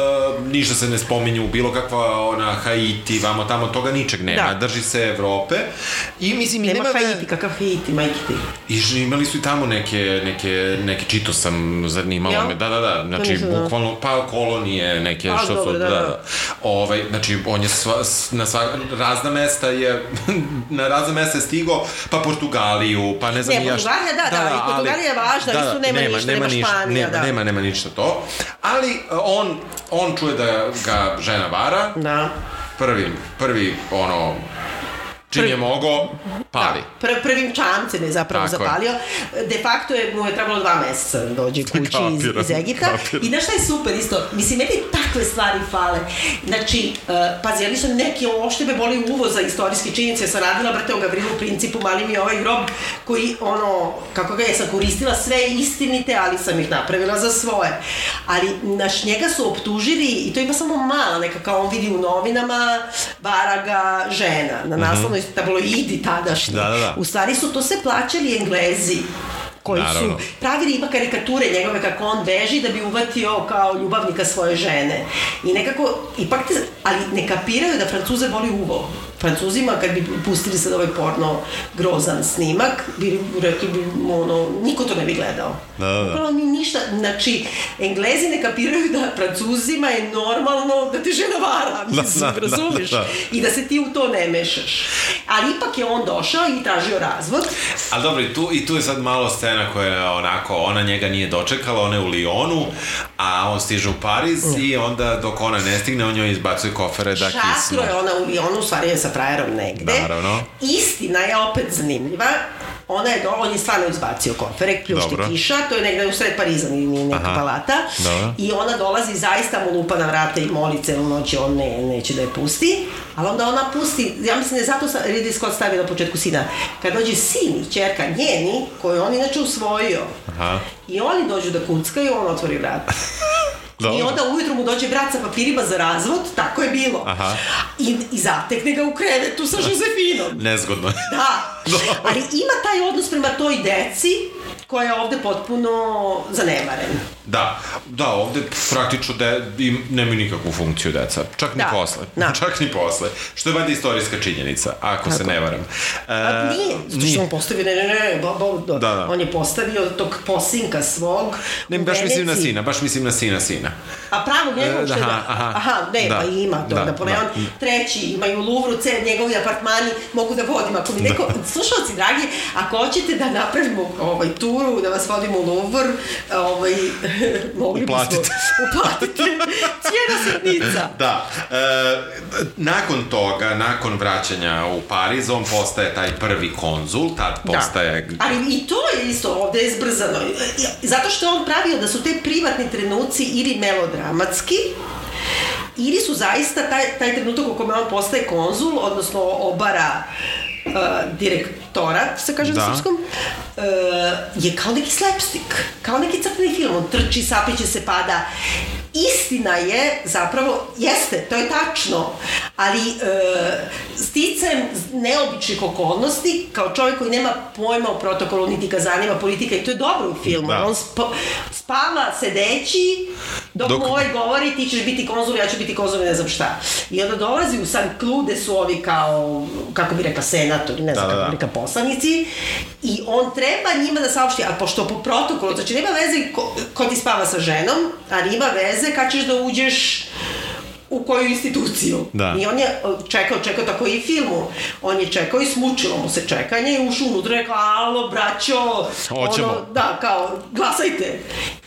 ništa se ne spominje u bilo kakva ona Haiti, vamo tamo, toga ničeg nema. Da. Drži se Evrope. I mislim, Nema nema... Haiti, kakav Haiti, majke ti. I imali su i tamo neke, neke, neke čito sam zanimalo Jel? me, da, da, da, znači bukvalno, pa kolonije neke, A, što dobro, su, da, da, da. da. Ovaj, znači, on je sva, na sva, razna mesta je, na razna mesta je stigo, pa Portugaliju, pa ne znam Ne, ja šta. Portugalija, da, da, i Portugalija je važna, isto nema ništa, nema Španija, nema, da. Nema, nema ništa to, ali e, on, on čuje da ga žena vara, Da. prvi, prvi, ono, čim je mogo, pali. Da, pr prvim čamcem je zapravo Tako je. zapalio. De facto je, mu je trebalo dva meseca da dođe kući iz, Kapiram, iz Egipta. kapiram. I znaš šta je super isto? Mislim, meni takve stvari fale. Znači, uh, pazi, ja nisam neki, uopšte me boli uvo za istorijske činjenice. Ja sam radila, brate, o Gavrilu principu, mali mi je ovaj grob koji, ono, kako ga je, sam koristila sve istinite, ali sam ih napravila za svoje. Ali, naš, njega su optužili, i to ima samo mala neka, kao on vidi u novinama, vara ga žena, na naslovnoj tabloidi tadašnji. Da, da, da. U stvari su to sve plaćali Englezi koji Naravno. su pravili ima karikature njegove kako on beži da bi uvatio kao ljubavnika svoje žene. I nekako, ipak te, ali ne kapiraju da Francuze voli uvo. Francuzima, kad bi pustili sad ovaj porno grozan snimak, bi rekli bi, ono, niko to ne bi gledao. Da, da, da. Upravo ni ništa, znači, Englezi ne kapiraju da Francuzima je normalno da te žena vara, mislim, Da, da, razumiješ? da, da. I da se ti u to ne mešaš. Ali ipak je on došao i tražio razvod. Ali dobro, i tu, i tu je sad malo scena koja je onako, ona njega nije dočekala, ona je u Lyonu, a on stiže u Pariz i onda dok ona ne stigne, on joj izbacuje kofere da kisnu. Šatro je ona u Lyonu, u stvari je sa frajerom negde. Naravno. Istina je opet zanimljiva. Ona je do, on je stvarno izbacio kofere, pljušti Dobro. kiša, to je negde u sred Pariza, nije neka Aha. palata. Dobro. I ona dolazi zaista mu lupa na vrata i moli celu noć, on ne, neće da je pusti. Ali onda ona pusti, ja mislim da je zato Ridley Scott stavio na početku sina. Kad dođe sin i čerka njeni, koju on inače usvojio, Aha. i oni dođu da kuckaju, on otvori vrata. Dobro. I onda ujutru mu dođe brat sa papirima za razvod, tako je bilo. Aha. I, i zatekne ga u krevetu sa Josefinom. Nezgodno. Da, ali ima taj odnos prema toj deci koja je ovde potpuno zanemarena. Da, da, ovde praktično da im nemaju nikakvu funkciju deca. Čak ni Da, posle. da. Čak ni posle. Što je valjda istorijska činjenica, ako se Tako. ne varam. E, A nije, zato što on postavio, ne, ne, ne, ba, ba, da. Da, da. on je postavio tog posinka svog Ne, baš mislim na Veneciji. sina, baš mislim na sina sina. A pravog njegovog E, što je aha, da, aha. aha, ne, Da. pa ima, to Da, Napoleon da. treći, imaju u Louvru, cel njegovi apartmani, mogu da vodim, ako mi neko, slušalci dragi, ako hoćete da napravimo ovaj, turu, da vas vodimo u Louvre, ovaj, mogli bismo Uplatite. uplatite, cijena sitnica. Da. E, nakon toga, nakon vraćanja u Pariz, on postaje taj prvi konzul, tad postaje... Da. Ali i to je isto ovde je zbrzano. Zato što je on pravio da su te privatni trenuci ili melodramatski, ili su zaista taj, taj trenutak u kome on postaje konzul, odnosno obara uh, direktora, se kaže Da. na srpskom, uh, je kao neki slapstick, kao neki crtni film, on trči, sapliće se, pada. Istina je, zapravo, jeste, to je tačno, ali e, sticam neobičnih okolnosti, kao čovjek koji nema pojma o protokolu, niti ga zanima politika, i to je dobro u filmu, Da. on spa, spava sedeći, dok, Dok- mu ovaj govori ti ćeš biti konzul, ja ću biti konzul, ne znam šta. I onda dolazi u San Klude su ovi kao, kako bi rekla, senatori, ne znam Da, da, kako da. rekla, poslanici, i on treba njima da saopšti, a pošto po protokolu, znači nema veze ko, ko ti spava sa ženom, ali ima veze kad ćeš da uđeš u koju instituciju. Da. I on je čekao, čekao tako i filmu. On je čekao i smučilo mu se čekanje i ušao unutra i rekao, alo, braćo, Hoćemo. ono, da, kao, glasajte.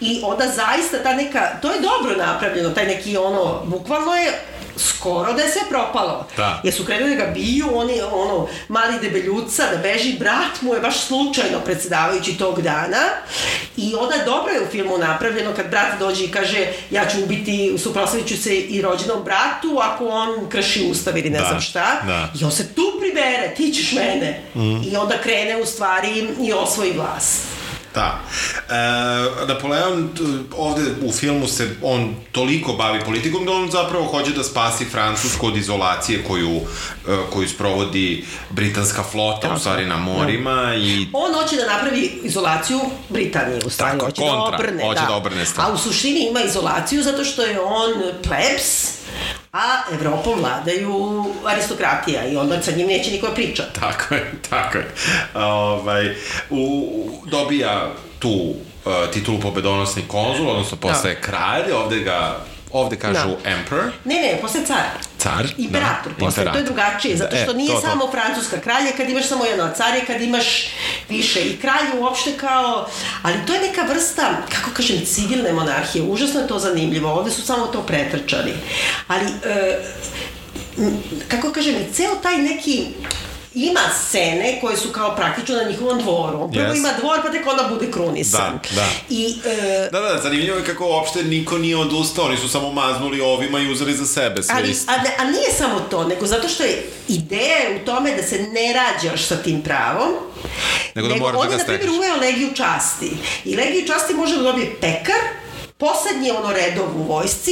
I onda zaista ta neka, to je dobro napravljeno, taj neki ono, bukvalno je skoro da je sve propalo. Da. Jer su krenuli da ga biju, on je ono, mali debeljuca, da beži, brat mu je baš slučajno predsedavajući tog dana. I onda dobro je u filmu napravljeno kad brat dođe i kaže ja ću ubiti, suprotstavit ću se i rođenom bratu ako on krši ustav ili ne Da, znam šta. da. I on se tu pribere, ti ćeš mene. I onda krene u stvari i osvoji vlast. Da. E, Napoleon ovde u filmu se on toliko bavi politikom da on zapravo hoće da spasi Francusku od izolacije koju, e, koju sprovodi britanska flota, u stvari na morima i On hoće da napravi izolaciju Britanije, u stvari, Tako, hoće kontra, da obrne. hoće da obrne stvar. A u suštini ima izolaciju zato što je on plebs, a Evropom vladaju aristokratija i onda sa njim neće niko priča. Tako je, tako je. Ovaj, u, dobija tu uh, titulu pobedonosni konzul, odnosno postaje Da. kralj, ovde ga ovde kažu Da. emperor, Ne, ne, posle car. car. Imperator, da, posle, to je drugačije, zato Da, što e, nije to, to. samo francuska kralja kad imaš samo jedno, car je kad imaš više. I kralj uopšte kao, ali to je neka vrsta, kako kažem, civilne monarhije, užasno je to zanimljivo, ovde su samo to pretrčali. Ali, e, kako kažem, ceo taj neki ima scene koje su kao praktično na njihovom dvoru. Prvo Yes. ima dvor, pa tek onda bude krunisan. Da, da. I, e, Da, da, zanimljivo je kako uopšte niko nije odustao, oni su samo maznuli ovima i uzeli za sebe sve Ali, isto. a, a nije samo to, nego zato što je ideja je u tome da se ne rađaš sa tim pravom, Nego da moraš da on je, na primjer, uveo legiju časti. I legiju časti može da dobije pekar, poslednji ono redov u vojsci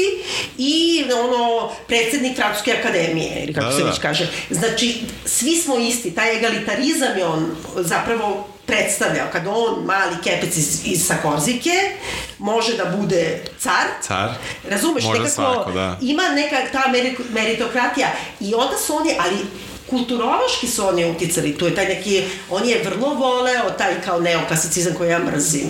i ono predsednik Francuske akademije ili kako Da, se da, već kaže. Znači, svi smo isti, taj egalitarizam je on zapravo predstavljao. Kad on, mali kepec iz, iz Sakorzike, može da bude car, Car. Razumeš, Može nekako svako, da. ima neka ta meri- meritokratija i onda su oni, ali kulturološki su oni uticali, tu je taj neki, on je vrlo voleo taj kao neoklasicizam koji ja mrzim.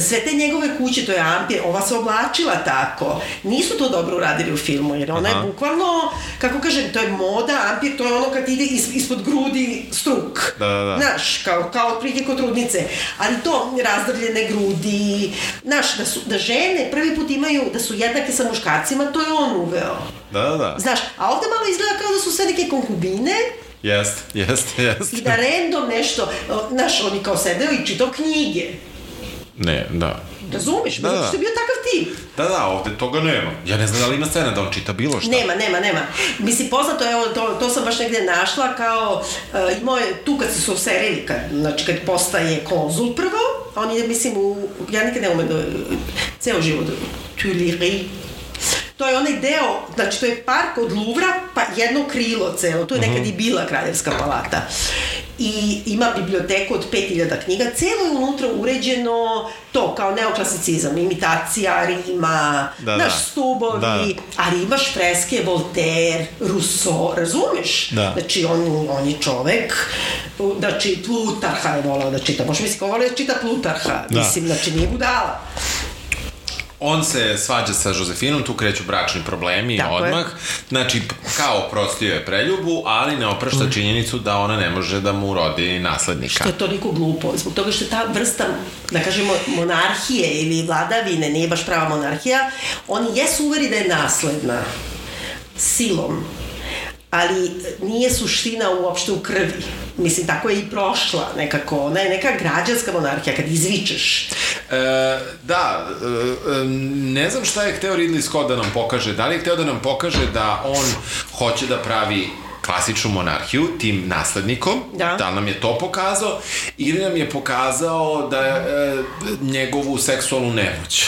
Sve te njegove kuće, to je ampir, ova se oblačila tako. Nisu to dobro uradili u filmu, jer ona Aha. je bukvalno, kako kažem, to je moda, ampir, to je ono kad ide is, ispod grudi struk. Da, da, da. Znaš, kao, kao otprilike kod trudnice. Ali to, razdrljene grudi, znaš, da, su, da žene prvi put imaju, da su jednake sa muškarcima, to je on uveo. Da, da, da. Znaš, a ovde malo izgleda kao da su sve neke konkubine Jest, jest, jest. i da random nešto, znaš, oni kao sedeo i čitao knjige. Ne, da. Razumeš? Da, Da, zato što je bio takav tip. Da, da, ovde toga nema. Ja ne znam da li ima scena da on čita bilo šta. Nema, nema, nema. Mislim, poznato je, to, to sam baš negde našla, kao, uh, imao je, tu kad se su serili, kad, znači kad postaje konzul prvo, on je, mislim, u, ja nikad ne umem da, ceo život, Tuileries, To je onaj deo, znači to je park od Luvra, pa jedno krilo celo, to je nekad i bila kraljevska palata. I ima biblioteku od 5000 knjiga, celo je unutra uređeno to kao neoklasicizam, imitacija Rima, Da, naš da. stubovi, Da. ali imaš freske Voltaire, Rousseau, razumeš? Da. Znači, on, on je čovek, znači, Plutarha je volao da čita. Možeš misliti, ko voli da čita Plutarha? Da. Mislim, znači, nije budala. On se svađa sa Josefinom, tu kreću bračni problemi Tako je. odmah. Znači, kao oprostio je preljubu, ali ne oprašta Mm. činjenicu da ona ne može da mu rodi naslednika. To je toliko glupo, zbog toga što je ta vrsta, da kažemo, monarhije ili vladavine, nije baš prava monarhija, oni jesu uveri da je nasledna silom, ali nije suština uopšte u krvi. Mislim, tako je i prošla nekako. Ona je neka građanska monarhija, kad izvičeš. E, da, e, e, ne znam šta je hteo Ridley Scott da nam pokaže. Da li je hteo da nam pokaže da on hoće da pravi klasičnu monarhiju tim naslednikom, Da. da nam je to pokazao, ili nam je pokazao da e, njegovu seksualnu nemoć.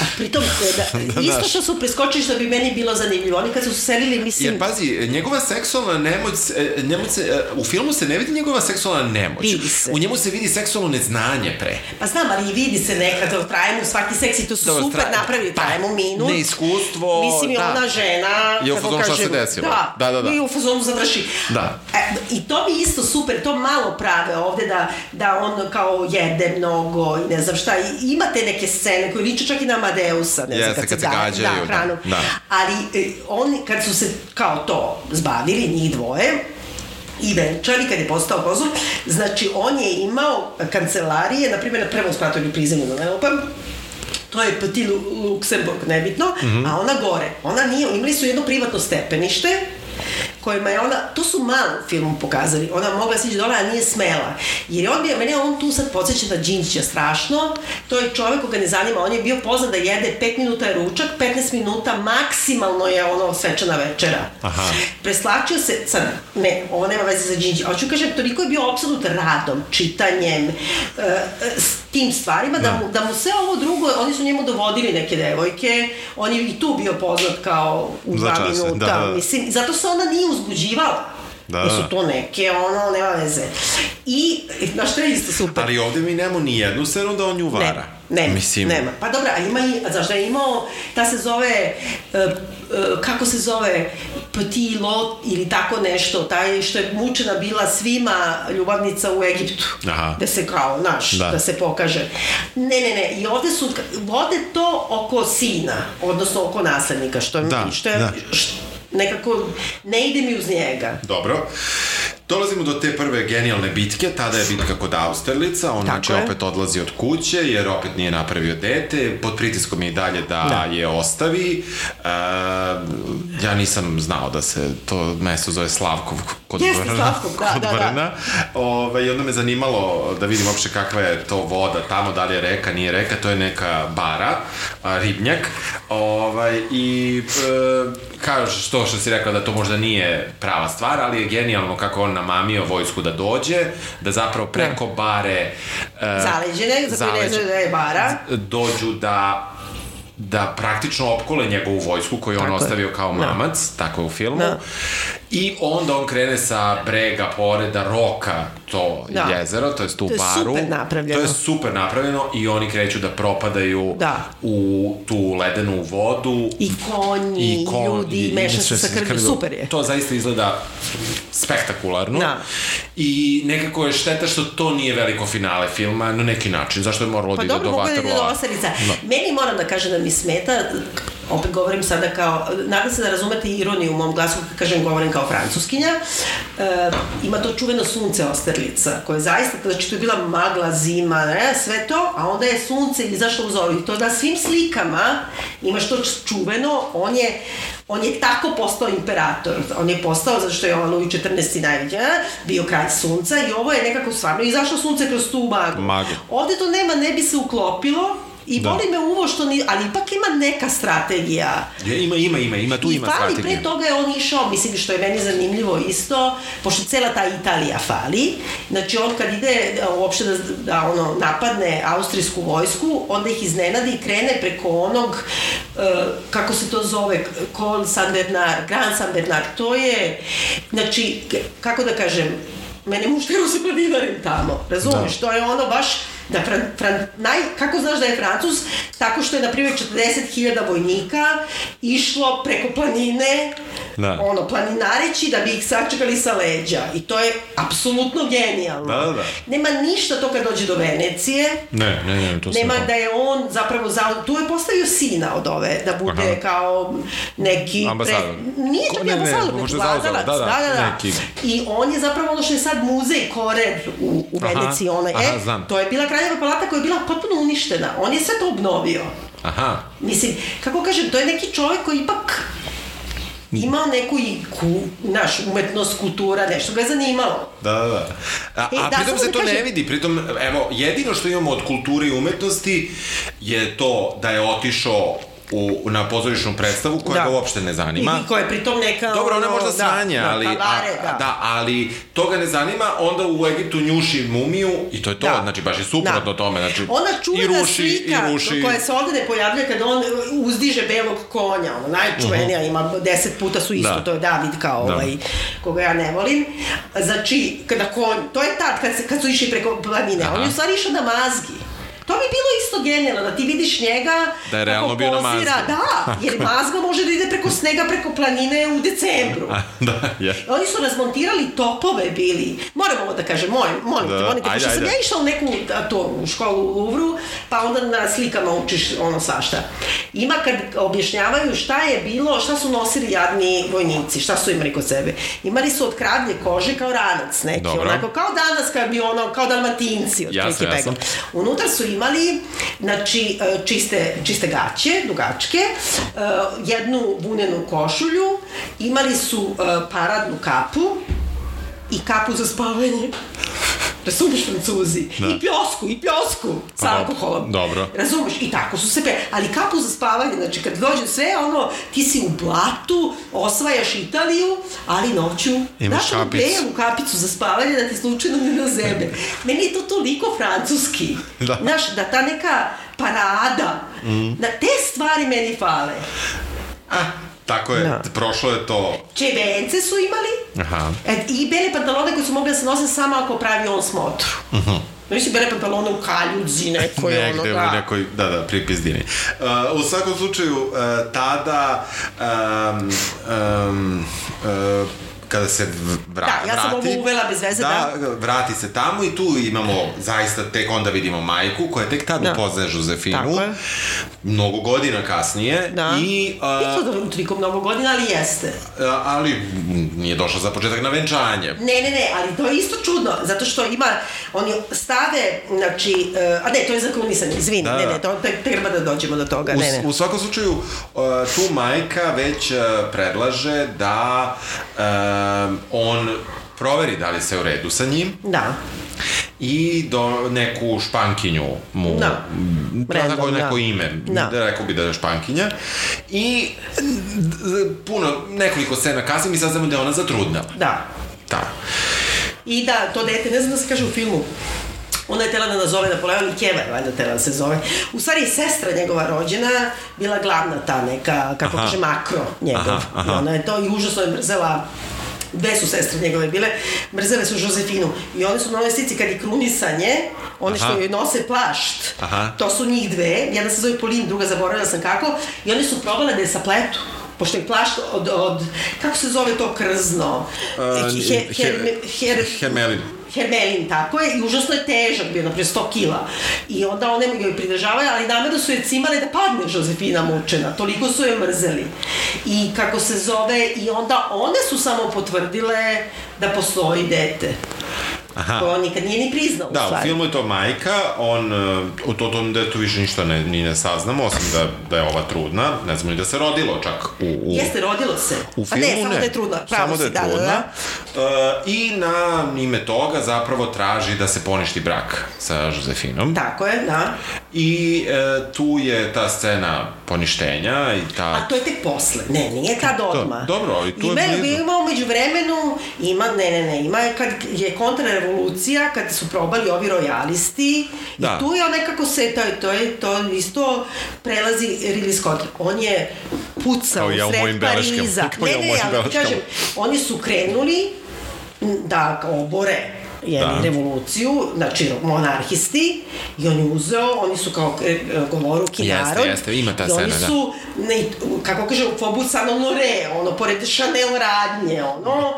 A pritom, da, isto znaš. što su preskočili što bi meni bilo zanimljivo. Oni kad su se selili, mislim... Jer pazi, njegova seksualna nemoć, e, nemoć se, e, u filmu se ne vidi njegova seksualna nemoć. Vidi se. U njemu se vidi seksualno neznanje pre. Pa znam, ali vidi se nekad, traje mu svaki seks i to su Dobro, super tra- napravili, pa, traje mu minut. neiskustvo, Mislim, i da. ona žena, I u fazonu šta se desilo. Da, Da, da, da. I u fazonu završi. Da. E, I to mi isto super, to malo prave ovde da, da on kao jede mnogo i ne znam šta. I ima te neke scene koje liče čak i na Amadeusa. Ne znam, Jeste, kad se gađaju, Da, da, hranom. da. Ali e, oni, kad su se kao to zbavili, njih dvoje, i venčali kad je postao konzul, znači on je imao kancelarije, na primjer na prvom spratu ili prizemlju, ne lupam, to je Petit Lu- Luksemburg, nebitno, Mhm. a ona gore. Ona nije, imali su jedno privatno stepenište, kojima je ona, to su malo filmu pokazali, ona mogla sići dole, a nije smela. Jer je on bio, mene on tu sad podsjeća na Đinđića strašno, to je čovek koga ne zanima, on je bio poznat da jede 5 minuta je ručak, 15 minuta maksimalno je ono svečana večera. Aha. Preslačio se, sad, ne, ovo nema veze za Đinđića, hoću kažem, toliko je bio apsolut radom, čitanjem, e, e, s tim stvarima, da, mu, da mu sve ovo drugo, oni su njemu dovodili neke devojke, on je i tu bio poznat kao u dva minuta, da, da. mislim, zato se ona nije uzbuđivala. Da, Da, su da. to neke, ono, nema veze. I, znaš što je isto super? Ali ovde mi nemamo ni jednu scenu da on nju vara. Ne, nema, Mislim, nema. Pa dobro, a ima i, znaš da je imao, ta se zove, uh, uh, kako se zove, Petit Lot ili tako nešto, taj što je mučena bila svima ljubavnica u Egiptu. Aha. Da se kao, znaš, Da. da. da se pokaže. Ne, ne, ne, i ovde su, vode to oko sina, odnosno oko naslednika, što, Da, mi, što je, da. š- nekako, ne ide mi uz njega. Dobro. Dolazimo do te prve genijalne bitke, tada je bitka kod Austerlica, on znači opet odlazi od kuće jer opet nije napravio dete, pod pritiskom je i dalje da, Da. je ostavi. E, ja nisam znao da se to mesto zove Slavkov kod Jeste, Brna. Slavkov, da, kod da, da. Brna. Ove, I onda me zanimalo da vidim uopšte kakva je to voda tamo, da li je reka, nije reka, to je neka bara, ribnjak. Ovaj, I e, kažeš to što si rekla da to možda nije prava stvar, ali je genijalno kako on namamio vojsku da dođe, da zapravo preko bare... E, Zaleđene, za koje ne znaju da je bara. dođu da da praktično opkole njegovu vojsku koju on Tako je. ostavio kao Da. mamac, tako je u filmu. Da. I onda on krene sa brega poreda roka to Da. jezero, to je tu To je baru. super napravljeno. To je super napravljeno i oni kreću da propadaju Da. u tu ledenu vodu. I konji, ljudi, meša se sa krvlju, super je. To zaista izgleda spektakularno. Da. I nekako je šteta što to nije veliko finale filma na neki način. Zašto je moralo Pa da ide dobro, do mogu da ide do Waterloo? osarica. Meni moram da kažem da mi smeta, opet govorim sada kao, nadam se da razumete ironiju u mom glasu kad kažem govorim kao francuskinja, e, ima to čuveno sunce Osterlica, koje zaista, znači to je bila magla, zima, ne, sve to, a onda je sunce izašlo u zoru. I to na svim slikama imaš to čuveno, on je on je tako postao imperator. On je postao, zato što je on Louis XIV najveća, bio kralj sunca i ovo je nekako stvarno izašlo sunce kroz tu maglu. Maglu. Ovde to nema, ne bi se uklopilo, I Da. boli me uvo što ni, ali ipak ima neka strategija. Je, ima, ima, ima, ima, tu I ima fali, strategiju. pre toga je on išao, mislim što je meni zanimljivo isto, pošto cela ta Italija fali, znači on kad ide da, uopšte da, da ono, napadne austrijsku vojsku, onda ih iznenadi i krene preko onog, uh, kako se to zove, Col San Bernard, Gran San Bernard, to je, znači, kako da kažem, mene muš tero se planinarim tamo, razumiješ, to je ono baš da fran, fran, naj, kako znaš da je Francus? Tako što je, na primjer, 40.000 vojnika išlo preko planine, Da. ono, planinareći da bi ih sačekali sa leđa. I to je apsolutno genijalno. Da, da, da. Nema ništa to kad dođe do Venecije. Ne, ne, ne, to Nema da je on zapravo za, tu je postavio sina od ove, da bude Aha. kao neki... Ambasador. nije Ko- čak ne, i ne, ambasador, možda zauzeo, vladalac. da, da, da, da. neki. I on je zapravo ono što je sad muzej Kored u, u Aha, Veneciji. Onaj, aha, e, znam. to je bila kraljeva palata koja je bila potpuno uništena. On je sve to obnovio. Aha. Mislim, kako kažem, to je neki čovjek koji ipak imao neku i ku, naš, umetnost, kultura, nešto ga je zanimalo. Da, da, da. A, E, a da, pritom se da to ne kažem- vidi, pritom, evo, jedino što imamo od kulture i umetnosti je to da je otišao u, na pozorišnu predstavu koja Da. ga uopšte ne zanima. I koja je pritom neka... Dobro, ona možda da, sanja, da, ali, kavare, a, da. da, ali to ga ne zanima, onda u Egiptu njuši mumiju i to je to, Da. znači baš je suprotno Da. tome, znači Ona i čuvena ruši, slika i ruši. koja se ovde ne pojavljuje kada on uzdiže belog konja, ono, najčuvenija, ima deset puta su isto, Mhm. Da. to je David kao Da. ovaj, koga ja ne volim. Znači, kada konj, to je tad kad, se, kad su išli preko planine, Aha. on je u stvari išao na mazgi. To bi bilo isto genijalno, da ti vidiš njega Da je realno bio na mazgi. Da, jer mazga može da ide preko snega, preko planine u decembru. da, je. Oni su razmontirali topove bili. Moram ovo da kažem, molim, molim Da, te, molim te, ajde, pošto sam ja išla u neku a, to, u školu u Luvru, pa onda na slikama učiš ono svašta. Ima kad objašnjavaju šta je bilo, šta su nosili jadni vojnici, šta su imali kod sebe. Imali su od kravlje kože kao ranac neki, Dobro. onako kao danas kad bi ono, kao dalmatinci od Jasno, jasno. Unutra su imali znači, e, čiste, čiste gaće, dugačke, e, jednu vunenu košulju, imali su e, paradnu kapu i kapu za spavanje. Razumeš francuzi? Da. I pljosku, i pljosku sa Pa dobro, alkoholom. dobro. Razumeš? I tako su se pe... Ali kapu za spavanje, znači kad dođe sve ono, ti si u blatu, osvajaš Italiju, ali noću Imaš onu kapicu. belu kapicu za spavanje da ti slučajno ne nazebe. Meni je to toliko francuski. Da. Znaš, da ta neka parada, Mm. da te stvari meni fale. A, tako je, Da. prošlo je to. Čebence su imali, Aha. E, I bele pantalone koje su mogli da se nose samo ako pravi on smotru. Uh -huh. Znači bele pantalone u kaljudzi nekoj, ono, Negde da. u nekoj, da, da, pripizdini. Uh, u svakom slučaju, uh, tada um, um, uh, kada se vra, Da, ja sam vrati, ovo uvela bez veze, da. vrati se tamo i tu imamo zaista tek onda vidimo majku koja tek tad Da. upoznaje Žozefinu. Tako je. Mnogo godina kasnije. Da. I, uh, Isto da toliko mnogo godina, ali jeste. ali m, nije došla za početak na venčanje. Ne, ne, ne, ali to je isto čudno, zato što ima, oni stave, znači, uh, a ne, to je zakrunisanje, izvini, Da, ne, da. ne, to tek treba da dođemo do toga, U, ne, ne. u svakom slučaju, uh, tu majka već uh, predlaže da um, on proveri da li se u redu sa njim Da, i do neku špankinju mu Da. Random, tako neko da. ime Da. da rekao bi da je špankinja i puno nekoliko scena kasnije mi saznamo da je ona zatrudnela da. da I da, to dete, ne znam da se kaže u filmu, ona je tela da nazove Napoleon i Keva je valjda tela da se zove. U stvari, sestra njegova rođena bila glavna ta neka, kako Aha. kaže, makro njegov. Aha, aha. I ona je to i užasno je mrzela Dve su sestre njegove bile, mrzele su Žozefinu. I one su na ovoj slici kad je krunisanje, one Aha. što joj nose plašt, Aha. to su njih dve, jedna se zove Polin, druga zaboravila sam kako, i one su probale da je sapletu pošto je plašt od, od kako se zove to krzno? Uh, He- he- her- her- Hermelin Hermelin, tako je, i užasno je težak bio, naprijed 100 kila. I onda one joj pridržavaju, ali namerno su je cimale da padne Žozefina mučena, toliko su je mrzeli. I kako se zove, i onda one su samo potvrdile da postoji dete. Aha. To on nikad nije ni priznao, u Da, u stvari. filmu je to majka, on, uh, o to, tom detu više ništa ne, ni ne saznamo, osim da, da je ova trudna, ne znamo ni da se rodilo čak u... u Jeste, rodilo se. U Pa filmu ne, samo ne. da je trudna. Pravo Samo si, da je trudna. Da, I na ime toga zapravo traži da se poništi brak sa Josefinom. Tako je, da. I e, tu je ta scena poništenja i ta... A to je tek posle. Ne, nije tad odmah. dobro, ali tu je ima, blizu. Ima umeđu vremenu, ima, ne, ne, ne, ima je kad je kontrarevolucija, kad su probali ovi rojalisti, Da. i tu je on nekako se, to, je- to je, to isto prelazi Ridley Scott. On je pucao ja u sred. Pariza. Ne, ja ne, ali beleškama. kažem, oni su krenuli da obore jednu Da. revoluciju, znači monarhisti, i on je uzeo, oni su kao e, govoruki Jeste, narod. jeste, ima ta i oni scena, da. su, ne, kako kaže, San Honore, ono, pored Chanel radnje, ono,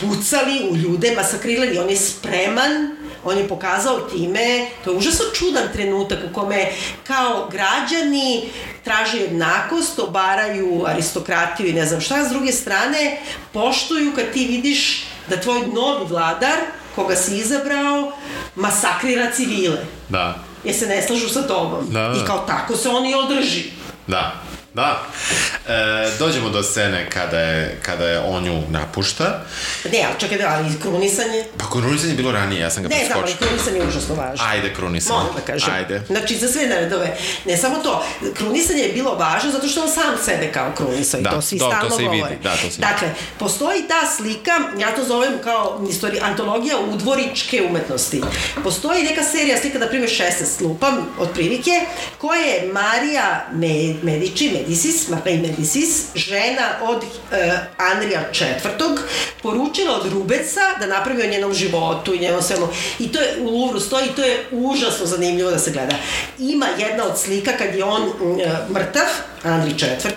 pucali u ljude, masakrirali, on je spreman, on je pokazao time, to je užasno čudan trenutak u kome kao građani traže jednakost, obaraju aristokratiju i ne znam šta, s druge strane poštuju kad ti vidiš da tvoj novi vladar, koga si izabrao, masakrira civile Da. jer se ne slažu sa tobom. Da, da. I kao tako se on i održi. Da. Da. E, dođemo do scene kada je, kada je on nju napušta. Ne, ali čekaj da, ali krunisanje... Pa krunisanje je bilo ranije, ja sam ga Ne, znam, ali preskočio. krunisanje je užasno važno. Ajde, krunisanje. Moram da kažem. Ajde. Znači, za sve naredove. Ne samo to. Krunisanje je bilo važno zato što on sam sebe kao krunisao Da, i to svi to- to stalno se i vidi, govore. da, to se vidi. Dakle, postoji ta slika, ja to zovem kao istori, antologija udvoričke umetnosti. Postoji neka serija slika, na primjer 16 lupam, otprilike, koja je Marija Me, Medici, Medicis, Marie Medicis, žena od e, Andrija IV. poručila od Rubeca da napravi o njenom životu i njenom svemu. I to je u Louvru stoji, i to je užasno zanimljivo da se gleda. Ima jedna od slika kad je on e, mrtav, Andrij IV.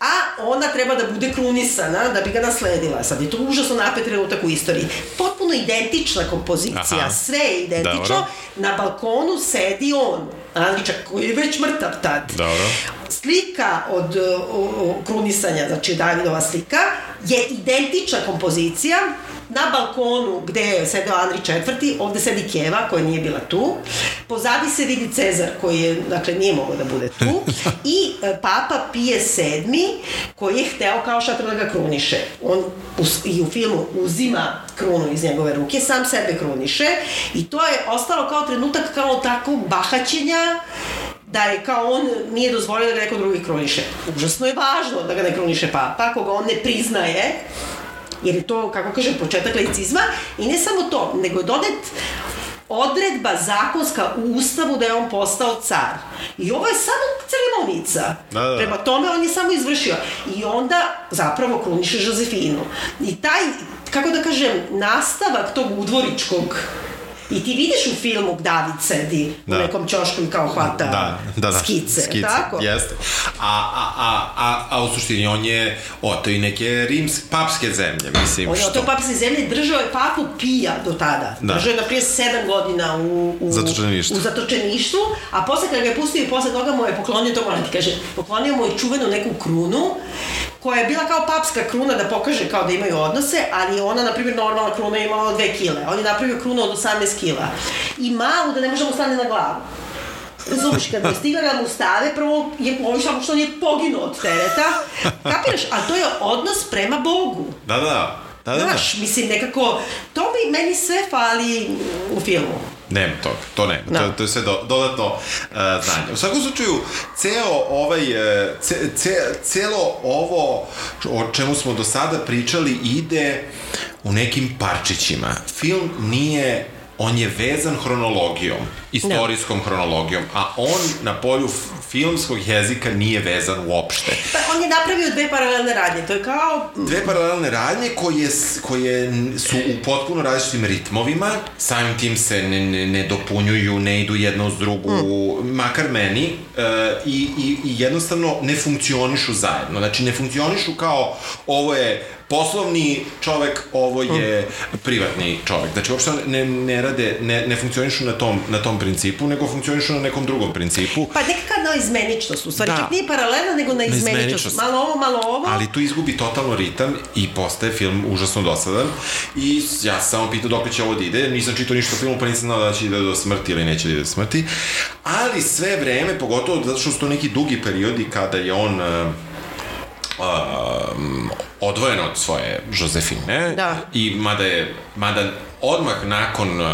A ona treba da bude krunisana da bi ga nasledila. Sad je to užasno napet trenutak u istoriji. Potpuno identična kompozicija, Aha. sve je identično. Dobro. Na balkonu sedi on, Andričak, koji je već mrtav tad. Dobro. Slika od o, o, krunisanja, znači Davidova slika, je identična kompozicija, na balkonu gde je sedeo Andri IV, ovde sedi Keva, koja nije bila tu, pozadi se vidi Cezar, koji je, dakle, nije mogao da bude tu, i e, Papa Pije VII, koji je hteo kao šator da ga kruniše. On us, i u filmu uzima krunu iz njegove ruke, sam sebe kruniše, i to je ostalo kao trenutak kao tako bahaćenja, da je kao on nije dozvolio da ga neko drugi kruniše. Užasno je važno da ga ne kruniše papa, ako ga on ne priznaje, jer je to, kako kažem, početak laicizma, i ne samo to, nego je donet odredba zakonska u ustavu da je on postao car. I ovo je samo ceremonica. Da, da. Prema tome on je samo izvršio. I onda zapravo kruniše Josefinu. I taj, kako da kažem, nastavak tog udvoričkog I ti vidiš u filmu David sedi Da. u nekom ćošku i kao hvata Da, da, da. skice, skice. tako? Jeste. A, a, a, a, a u suštini on je, o, to i neke rims, papske zemlje, mislim, On je tog papske zemlje držao je papu pija do tada. Da. Držao je na prije sedam godina u, u, Zatočeništvu. u zatočeništvu, a posle kada ga je pustio i posle toga mu je poklonio, to moram ti kaže, poklonio mu je čuvenu neku krunu, koja je bila kao papska kruna da pokaže kao da imaju odnose, ali ona, na primjer, normalna kruna je imala dve kile. On je napravio krunu od 18 kila. I malu da ne može da stane na glavu. Razumeš, kad je stigla da mu stave, prvo je ovo samo što on je poginuo od tereta, kapiraš, a to je odnos prema Bogu. Da, da, da. Da, da, da. Znaš, mislim, nekako, to mi, meni sve fali u filmu. Nema toga, to nema. Da. To, to je sve do, dodatno uh, znanje. U svakom slučaju, ceo ovaj, uh, ce, ce, celo ovo o čemu smo do sada pričali ide u nekim parčićima. Film nije on je vezan hronologijom, istorijskom hronologijom, a on na polju filmskog jezika nije vezan uopšte. Pa on je napravio dve paralelne radnje, to je kao... Dve paralelne radnje koje, koje su u potpuno različitim ritmovima, samim tim se ne, ne, ne dopunjuju, ne idu jedna uz drugu, makar meni, e, i, i, i jednostavno ne funkcionišu zajedno. Znači, ne funkcionišu kao ovo je poslovni čovek, ovo je privatni čovek. Znači, uopšte ne, ne rade, ne, ne funkcionišu na tom, na tom principu, nego funkcionišu na nekom drugom principu. Pa nekakva naizmeničnost, u stvari, Da. čak nije paralelna, nego naizmeničnost. Naizmeničnost. Malo ovo, malo ovo. Ali tu izgubi totalno ritam i postaje film užasno dosadan. I ja sam samo pitao dok će ovo da ide, nisam čitao ništa o filmu, pa nisam znao da će ide do smrti ili neće da ide do smrti. Ali sve vreme, pogotovo zato što su to neki dugi periodi kada je on uh, um, odvojena od svoje Josefine. Da. I mada je, mada odmah nakon uh,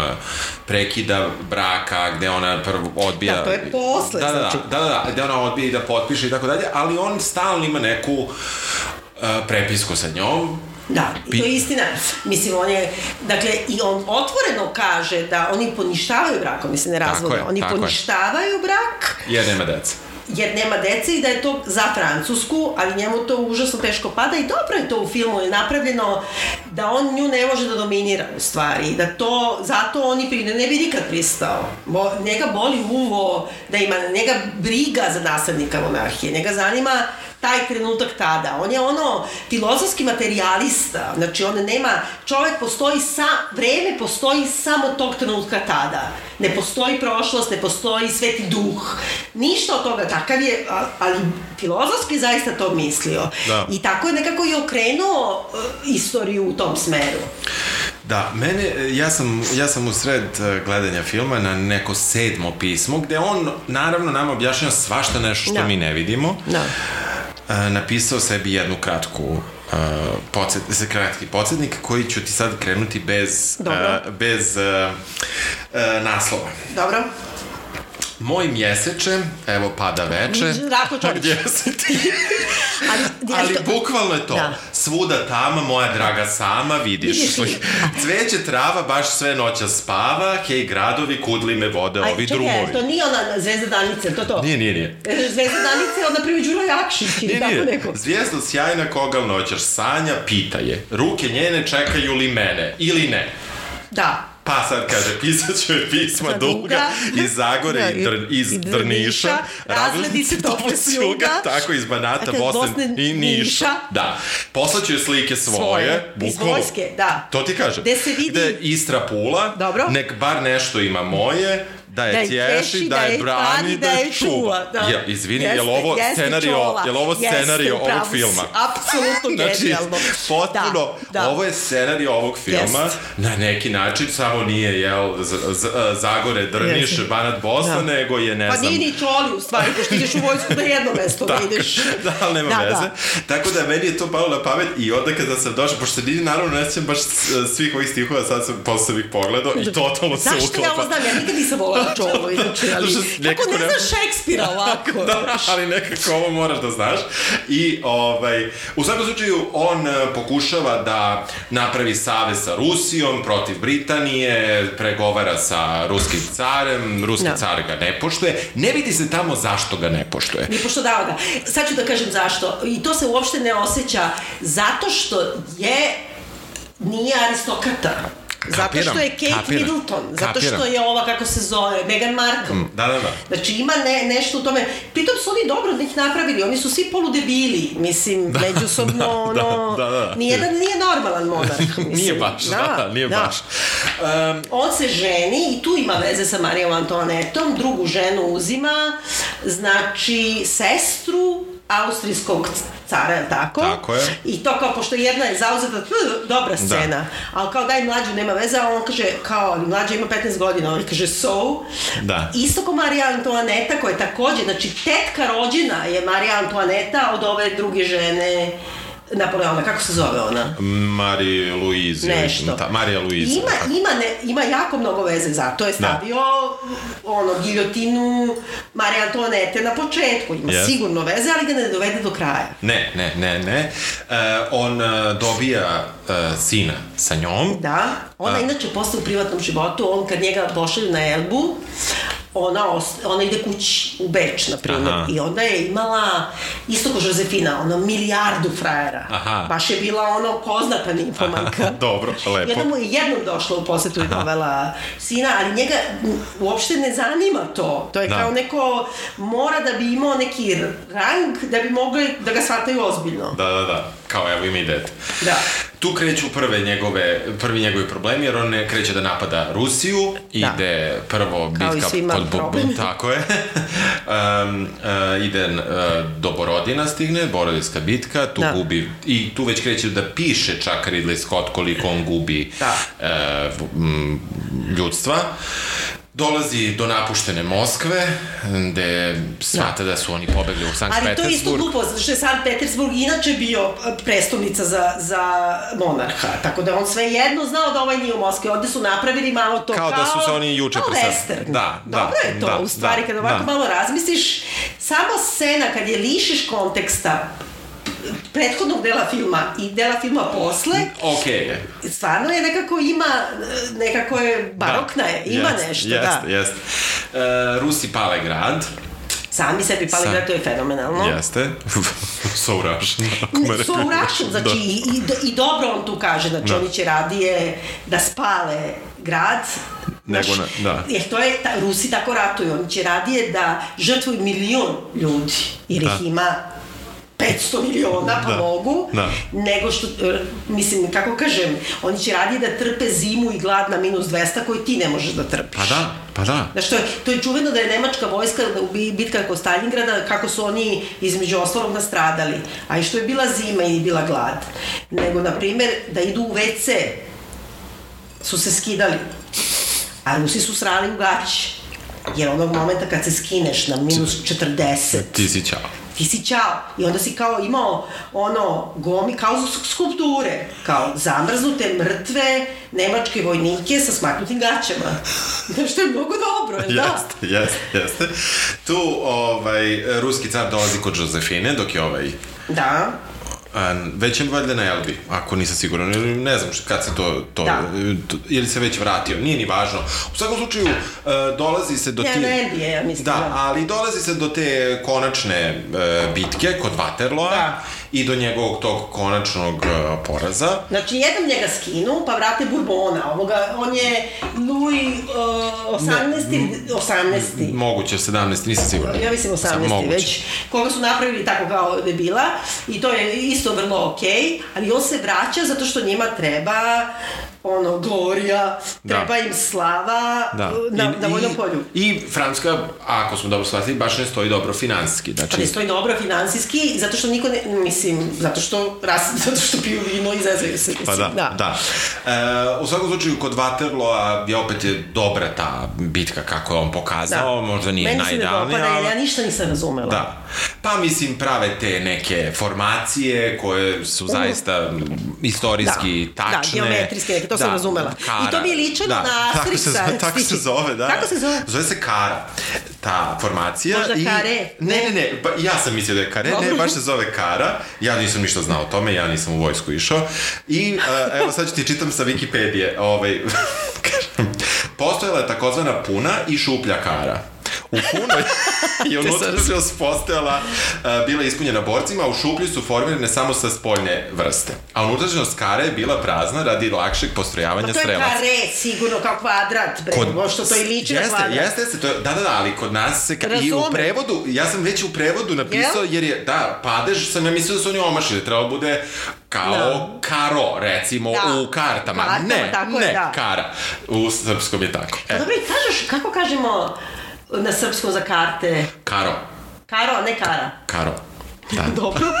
prekida braka, gde ona prvo odbija... Da, to je posle, da, da, znači. Da, da, da, gde ona odbija i da potpiše i tako dalje, ali on stalno ima neku uh, prepisku sa njom, Da, i to je istina. Mislim, on je, dakle, i on otvoreno kaže da oni poništavaju brak, oni se ne razvode, oni tako je. poništavaju brak, jer nema dece. Jer nema dece i da je to za Francusku, ali njemu to užasno teško pada i dobro je to u filmu je napravljeno da on nju ne može da dominira u stvari, da to, zato on i pri, ne bi nikad pristao. Bo, njega boli uvo, da ima, njega briga za naslednika monarhije, njega zanima taj trenutak tada. On je ono filozofski materijalista, znači on nema, čovek postoji sa, vreme postoji samo tog trenutka tada. Ne postoji prošlost, ne postoji sveti duh. Ništa od toga, takav je, ali filozofski zaista to mislio. Da. I tako je nekako i okrenuo uh, istoriju u tom smeru. Da, mene, ja sam, ja sam u sred eh, gledanja filma na neko sedmo pismo, gde on naravno nama objašnjava svašta nešto što Da. mi ne vidimo. Da. E, napisao sebi jednu kratku uh, podsjet, se kratki podsjetnik koji ću ti sad krenuti bez, Dobro. uh, bez uh, uh, naslova. Dobro? Moj mjeseče, evo pada veče. Čolić. Gdje si ti? Ali, Ali što- bukvalno je to. Da. Svuda tama, moja draga sama, vidiš. Vidiš? Cveće trava, baš sve noća spava, hej gradovi, kudli me vode, Aj, ovi čekaj, drumovi. to nije ona Zvezda Danice, to to? Nije, nije, nije. E, Zvezda Danice ona prvi Đuro Jakšić ili tako nije. neko. Zvijezda sjajna koga noćaš sanja, pita je. Ruke njene čekaju li mene ili ne? Da. Pa sad kaže, pisat ću je pisma duga duga. iz Zagore Da, i dr, iz i Drniša, Drniša, razglednice tople s juga, tako iz Banata, dakle, Bosne, Bosne i Niša. Da. Poslaću je slike svoje, Svoje. Iz vojske, da. To ti kažem. Gde se vidi- Gde Istra Pula, Dobro. nek bar nešto ima moje, da je, Da je tješi, tješi, da je brani, da je čuva. Da. Ja, izvini, je Jeste, li ovo jeste scenario, čola. je li ovo Jeste, scenario pravu ovog filma? Apsolutno Znači, genijalno. potpuno, Da, da. ovo je scenarij ovog filma, Jest. na neki način, samo nije, jel, z, z, Zagore, Drniš, Jeste. Banat, Bosna, Da. nego je, ne Pa znam... nije ni čoli u stvari, pošto ideš u vojsku na jedno mesto da ideš. da, ali nema Da, veze. da. Tako da meni je to palo na pamet i onda kada sam došao, pošto nije naravno ne baš svih ovih stihova, sad sam posle bih pogledao i totalno se Zašto uklapa. ja ovo znam? Ja nikad nisam volala čolu, inače, ali... Kako ne ne- znaš Šekspira ovako? da, ali nekako ovo moraš da znaš. I, ovaj, u svakom slučaju, on e, pokušava da napravi savez sa Rusijom protiv Britanije, pregovara sa ruskim carem, ruski Da. car ga ne poštuje. Ne vidi se tamo zašto ga ne poštuje. Ni pošto dao ga. Sad ću da kažem zašto. I to se uopšte ne osjeća zato što je nije aristokrata. Zato što je Kate kapiram, Middleton, zato kapiram. što je ova, kako se zove, Meghan Markle. Da, da, da. Znači ima ne, nešto u tome. Pritom su oni dobro da ih napravili, oni su svi poludebili, mislim, međusobno, da, ono, da, da. nijedan nije normalan monarh, mislim. Nije baš, da, da nije baš. Um, On se ženi i tu ima veze sa Marijom Antoanetom, drugu ženu uzima, znači sestru austrijskog cara, je tako? Tako je. I to kao, pošto jedna je zauzeta, tf, dobra scena, da. ali kao daj mlađu, nema veze, a on kaže, kao, mlađa ima 15 godina, on kaže, so. Da. Isto kao Marija Antoaneta, koja je takođe, znači tetka rođena je Marija Antoaneta od ove druge žene, Napoleona, kako se zove ona? Mari Louise. Nešto. Ta, Marija Louise. Ima, ima, ne, ima jako mnogo veze za to. Je stavio ono, giljotinu Marije Antoanete na početku. Ima Yes. sigurno veze, ali ga ne dovede do kraja. Ne, ne, ne, ne. Uh, on uh, dobija uh, sina sa njom. Da, ona A. inače posle u privatnom životu, on kad njega pošalju na Elbu, ona, os, ona ide kući u Beč, na primjer, Aha. i onda je imala, isto ko Josefina, ono, milijardu frajera. Aha. Baš je bila ono poznata nimfomanka. Dobro, lepo. Jedna mu je jednom došla u posetu i dovela sina, ali njega uopšte ne zanima to. To je Da. kao neko, mora da bi imao neki rang da bi mogli da ga shvataju ozbiljno. Da, da, da. Kao evo ima i dete. Da. Tu kreću prve njegove, prvi njegovi problemi, jer on ne kreće da napada Rusiju, Da. ide prvo Kao bitka pod Bo- problemi. tako je. um, uh, ide uh, do Borodina stigne, Borodinska bitka, tu Da. gubi, i tu već kreće da piše čak Ridley Scott koliko on gubi Da. uh, ljudstva. Dolazi do napuštene Moskve, gde shvata da su oni pobegli u Sankt Ali to je isto Petersburg. glupo, zato što je Sankt Petersburg inače bio e, prestolnica za, za monarha, tako da on sve jedno znao da ovaj nije u Moskvi, ovde su napravili malo to Kao kao... da su se oni juče western. Da, da, Dobro je to, da, u stvari, da, kada ovako da. malo razmisliš, sama scena kad je lišiš konteksta prethodnog dela filma i dela filma posle, Okej je. stvarno je nekako ima, nekako je barokna je, ima Jest, nešto, jest, da. Jeste, E, Rusi pale grad. Sami sebi pali grad, to je fenomenalno. Jeste. so Russian. so. Russian, znači Da. i, i, i dobro on tu kaže, znači Da. oni će radije da spale grad, Nego na- da. Jer to je, ta, Rusi tako ratuju, oni će radije da žrtvuju milion ljudi, jer Da. ih ima 500 miliona, pa Da. mogu, Da. nego što, e, mislim, kako kažem, oni će radije da trpe zimu i glad na minus 200 koji ti ne možeš da trpiš. Pa da, pa da. Znaš, to je, to je čuveno da je nemačka vojska da u bi- bitka kod Stalingrada, kako su oni između ostalog nastradali. A i što je bila zima i bila glad. Nego, na primer, da idu u WC, su se skidali. A Rusi su srali u gaći. Jer onog momenta kad se skineš na minus 40, Ti si čao. Ti si ćao. I onda si kao imao ono gomi, kao skulpture, kao zamrznute, mrtve nemačke vojnike sa smaknutim gaćama. Znaš, što je mnogo dobro, jel da? Jeste, jeste, jeste. Tu, ovaj, ruski car dolazi kod Josefine, dok je ovaj Da. Već je valjda na Elbi, ako nisam siguran, ili ne znam kad se to, to, Da. ili se već vratio, nije ni važno. U svakom slučaju, e, dolazi se do Ne, ti... na Elbi je, ja mislim, Da, da. ali dolazi se do te konačne e, bitke kod Waterloa Da. I do njegovog tog konačnog e, poraza. Znači, jednom njega skinu, pa vrate Bourbona. Ovoga, on je Louis uh, 18. Ne. 18. Moguće, 17, nisam siguran. Ja mislim 18. Sam- već, koga su napravili tako kao debila i to je isto vrlo okej, ali on se vraća zato što njima treba ono, glorija, Da. treba im slava Da. na, I, na vojnom i, polju. I Francuska, ako smo dobro shvatili, baš ne stoji dobro finansijski. Pa ne Znači, stoji dobro finansijski, zato što niko ne, mislim, zato što, ras, zato što piju vino i zezaju se. Mislim, Pa da, da. da. E, u svakom slučaju, kod Waterloo je opet je dobra ta bitka kako je on pokazao, možda nije Meni se ne najidealnija, dopada, ali... ja ništa nisam razumela. Da. Pa mislim prave te neke formacije koje su zaista istorijski Da, tačne. da, geometrijske neke, to sam razumela. I to mi je ličilo na tako se, Asteriksa, zove, tako se zove, da. Kako se zove? Zove se Kara, ta formacija. Možda i... Kare? Ne, ne, ne, pa ja sam mislio da je Kare, ne, baš se zove Kara. Ja nisam ništa znao o tome, ja nisam u vojsku išao. I uh, evo sad ću ti čitam sa Wikipedije. Ovaj, postojala je takozvana puna i šuplja Kara. U punoj je unutrašnjost postojala, uh, bila ispunjena borcima, a u šuplji su formirane samo sa spoljne vrste. A unutrašnjost kare je bila prazna radi lakšeg postrojavanja Pa to je strelaca. kare, sigurno, kao kvadrat, bre, kod, što to i liči na kvadrat. Jeste, jeste, to je, da, da, da, ali kod nas se, ka, i u prevodu, ja sam već u prevodu napisao, Jel? jer je, da, padež sam ja mislio da su oni omašili, trebalo bude kao Da. karo, recimo, Da. u kartama. Kartama, ne, tako ne, je, da. kara. U srpskom je tako. E, Dobro, i kažeš, kako kažemo na srpskom za karte? karo, Karo, ne kara. karo. Da. Dobro.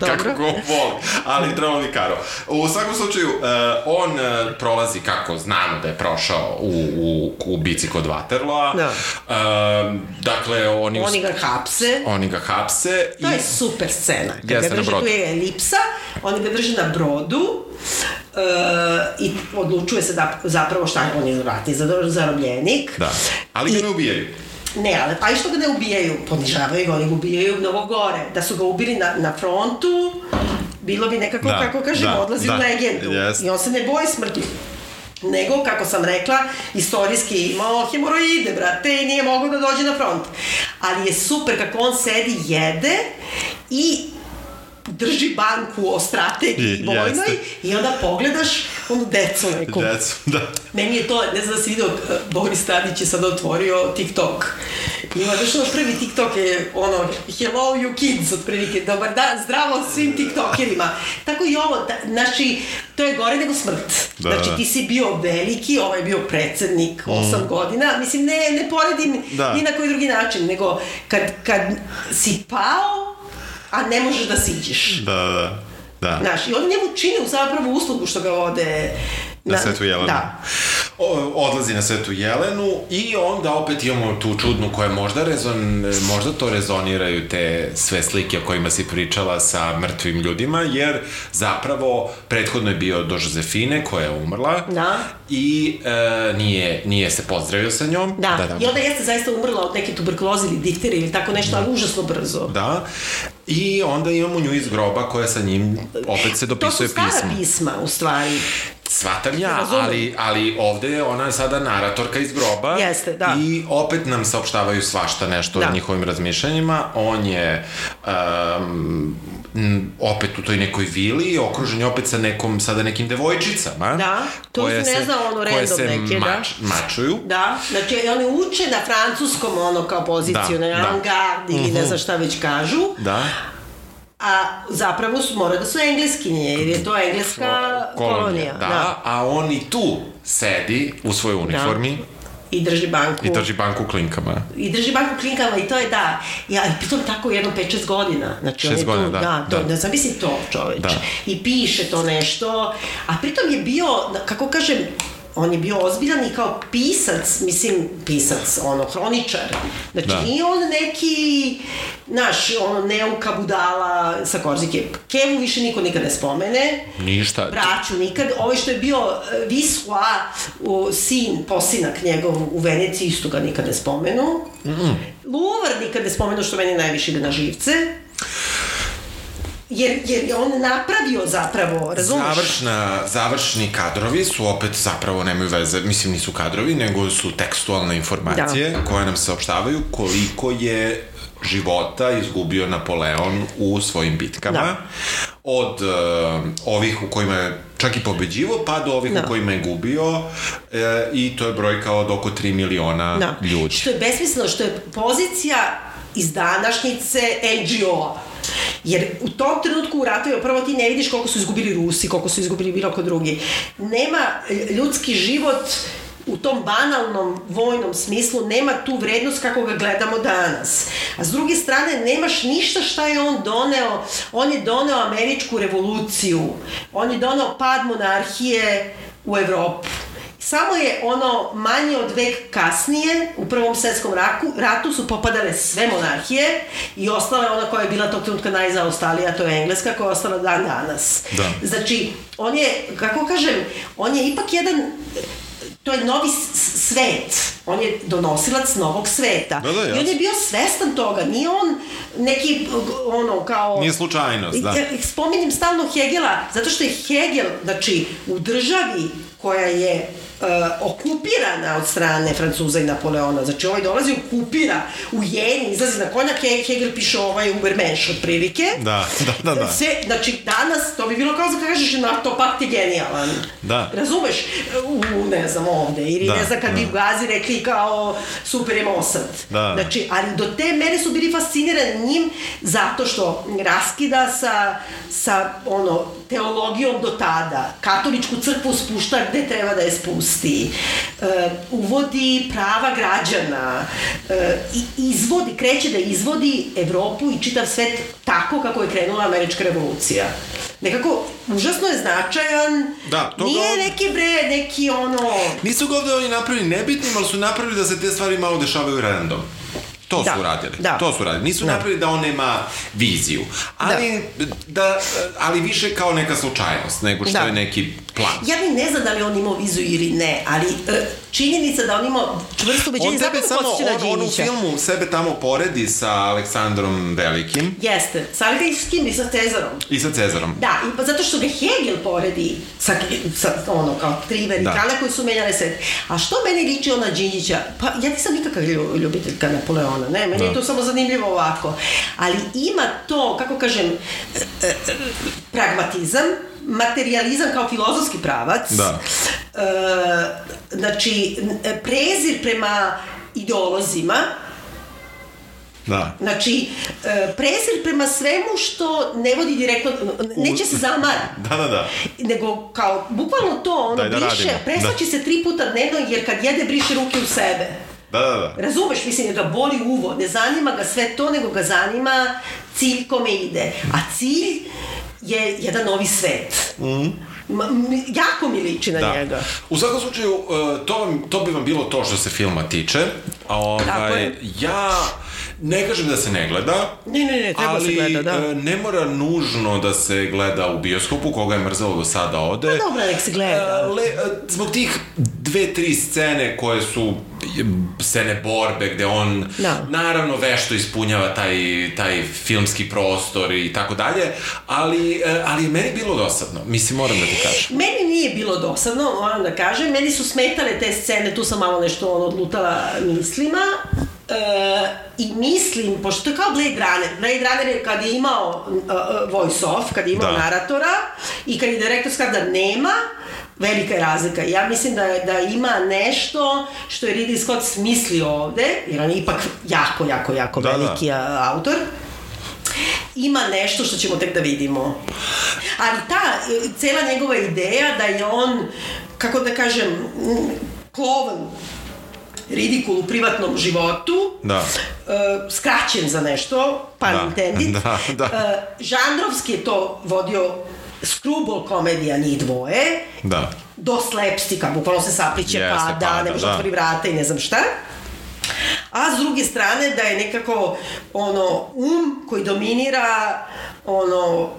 Kako Dobro. go voli, ali trebalo mi Karo. U svakom slučaju, uh, on uh, prolazi kako znamo da je prošao u, u, u bici kod Waterloa. Da. Uh, dakle, oni... Oni ga hapse. Oni ga hapse To i... je super scena. Kad Jeste, ga drže, brodu. tu je elipsa, oni ga drže na brodu uh, i odlučuje se da zapravo šta je, on je ratni zarobljenik. Da. Ali ga ne ubijaju. Ne, ali pa i što ga ne ubijaju, ponižavaju ga, oni ga ubijaju mnogo gore. Da su ga ubili na, na frontu, bilo bi nekako, Da, kako kažemo, da, odlazi da, u legendu. jest. I on se ne boji smrti. Nego, kako sam rekla, istorijski imao hemoroide, brate, i nije mogao da dođe na front. Ali je super kako on sedi, jede i drži banku o strategiji I- vojnoj jeste. i onda pogledaš onu decu neku. Decu, da. Meni je to, ne znam da si vidio, eh, Boris Tadić je sad otvorio TikTok. Ima još ono prvi TikTok je ono, hello you kids, otprilike, dobar dan, zdravo svim TikTokerima. Tako i ovo, da, znači, to je gore nego smrt. Da, znači, da. ti si bio veliki, ovaj je bio predsednik, 8 godina, mislim, ne, ne poredim Da. ni na koji drugi način, nego kad, kad si pao, a ne možeš da siđeš. Da, da. Da. Znaš, i oni njemu čine zapravo uslugu što ga vode Na Da, Svetu Jelenu. da. O, odlazi na Svetu Jelenu i onda opet imamo tu čudnu koja možda, rezon, možda to rezoniraju te sve slike o kojima si pričala sa mrtvim ljudima, jer zapravo prethodno je bio do Josefine koja je umrla Da. i e, nije, nije se pozdravio sa njom. Da, da, da. i onda jeste zaista umrla od neke tuberkuloze ili difteri ili tako nešto, ali užasno brzo. Da, i onda imamo nju iz groba koja sa njim opet se To dopisuje su stara pismo. pisma, u stvari. Svatam ja, ali, ali ovde je ona sada naratorka iz groba. Jeste, da. I opet nam saopštavaju svašta nešto Da. o njihovim razmišljanjima. On je um, m, opet u toj nekoj vili, okružen je opet sa nekom, sada nekim devojčicama. Da, to koje su, ne se- znam, ono, koje random se neke, da. mač, mačuju. Da, znači oni uče na francuskom ono kao poziciju, Da, na da. avantgardi ili ne znam šta već kažu, Da. a zapravo su, mora da su engleskinje, jer je to engleska kolonija. Da, a on i tu sedi u svojoj uniformi I drži banku. i drži banku klinkama. I drži banku klinkama i to je da. Ja, i pritom tako jedno 5-6 godina. Znači, on Šest je tu, godina, da, da, to, da. da. zamisli to čoveč. Da. I piše to nešto. A pritom je bio, kako kažem, on je bio ozbiljan i kao pisac, mislim, pisac, ono, hroničar. Znači, Da. nije on neki, naš, ono, neuka budala sa Korzike. Kevu više niko nikad ne spomene. Ništa. Braću nikad. Ovaj što je bio e, Visua, u, sin, posinak njegov u Veneciji, isto ga nikad ne spomenu. Mm. Louvre nikad ne spomenu, što meni najviše ide na živce. Jer, jer je on napravio zapravo, razumiješ? Završna, završni kadrovi su opet zapravo nemaju veze, mislim nisu kadrovi, nego su tekstualne informacije da. koje nam saopštavaju koliko je života izgubio Napoleon u svojim bitkama. Da. Od uh, ovih u kojima je čak i pobeđivo, pa do ovih Da. u kojima je gubio e, i to je brojka od oko 3 miliona Da. ljudi. Što je besmisleno, što je pozicija iz današnjice NGO-a. Jer u tom trenutku u ratu, prvo ti ne vidiš koliko su izgubili Rusi, koliko su izgubili bilo ko drugi. Nema ljudski život u tom banalnom vojnom smislu nema tu vrednost kako ga gledamo danas. A s druge strane nemaš ništa šta je on doneo. On je doneo američku revoluciju. On je doneo pad monarhije u Evropu. Samo je ono manje od vek kasnije, u Prvom svetskom raku, ratu su popadale sve monarhije i ostala je ona koja je bila tog trenutka najzaostalija, to je Engleska koja je ostala dan danas. Da. Znači, on je, kako kažem, on je ipak jedan to je novi svet. On je donosilac novog sveta. Da, da, I on jasno. je bio svestan toga. Nije on neki, ono, kao... Nije slučajnost, da. Spominjem stalno Hegela, zato što je Hegel, znači, u državi koja je uh, okupirana od strane Francuza i Napoleona. Znači, ovaj dolazi, okupira u Jeni, izlazi na konjak, He- Hegel piše ovaj Ubermensch otprilike. Da, da, da, da. Sve, znači, danas, to bi bilo kao da kažeš, NATO pakt je genijalan. Da. Razumeš? U, ne znam, ovde. Ili Da, ne znam, kad bi da. u Gazi rekli kao super je Mossad. Da. Znači, ali do te mere su bili fascinirani njim zato što raskida sa, sa ono, teologijom do tada. Katoličku crkvu spušta gde treba da je spusti. E, uvodi prava građana. E, izvodi, kreće da izvodi Evropu i čitav svet tako kako je krenula američka revolucija. Nekako, užasno je značajan. Da, to Nije ga- neki bre, neki ono... Nisu ga ovde oni napravili nebitnim, ali su napravili da se te stvari malo dešavaju random. To Da, su uradili. da. To su uradili. Nisu Da. napravili da on nema viziju. Ali, da. ali više kao neka slučajnost, nego što Da. je neki plan. Ja ni ne znam da li on imao viziju ili ne, ali e, činjenica da on imao čvrsto ubeđenje, samo, podsjeća na on, on u filmu sebe tamo poredi sa Aleksandrom Velikim Jeste, sa Algajskim i sa Cezarom. i sa Cezarom. Da, i pa zato što ga Hegel poredi sa, sa ono, kao tri vertikale Da. koji su menjale svet. A što meni liči ona Đinđića? Pa ja nisam nikakav lju- ljubiteljka Napoleona, ne, meni Da. je to samo zanimljivo ovako. Ali ima to, kako kažem, e, e, pragmatizam, materializam kao filozofski pravac. Da. E, znači, prezir prema ideolozima, Da. Znači, e, prezir prema svemu što ne vodi direktno, neće se zamara. Da, da, da. Nego kao, bukvalno to, ono, Daj da briše, radimo. preslači se tri puta dnevno, jer kad jede, briše ruke u sebe. Da, da, da. Razumeš, mislim, jer ga boli uvo. Ne zanima ga sve to, nego ga zanima cilj kome ide. A cilj je jedan novi svet. Mm. Ma, jako mi liči na Da. njega. U svakom slučaju, uh, to, vam, to bi vam bilo to što se filma tiče. Ovaj, ja ne kažem da se ne gleda, Ne, ne, ne, treba ali se gleda, da. e, ne mora nužno da se gleda u bioskopu, koga je mrzalo do sada ode. Pa dobro, nek se gleda. E, Le, e, zbog tih dve, tri scene koje su scene borbe gde on Da. naravno vešto ispunjava taj, taj filmski prostor i tako dalje, ali, e, ali je meni bilo dosadno, mislim moram da ti kažem. Meni nije bilo dosadno, moram da kažem. Meni su smetale te scene, tu sam malo nešto ono, odlutala mislima. E, I mislim, pošto to je kao Blade Runner, Blade Runner je kad je imao uh, uh, voice off, kad je imao Da. naratora i kad je direktor skada da nema, velika je razlika. Ja mislim da, da ima nešto što je Ridley Scott smislio ovde, jer on je ipak jako, jako, jako Da, da. veliki a, autor ima nešto što ćemo tek da vidimo. Ali ta, cela njegova ideja da je on, kako da kažem, klovan, ridikul u privatnom životu, Da. e, skraćen za nešto, pa Da, intended. da, da. E, žanrovski je to vodio screwball komedija njih dvoje, Da. do slapstika, bukvalno se sapliće, Jeste, pada, pada, ne može da. otvori vrata i ne znam šta. A s druge strane da je nekako ono um koji dominira ono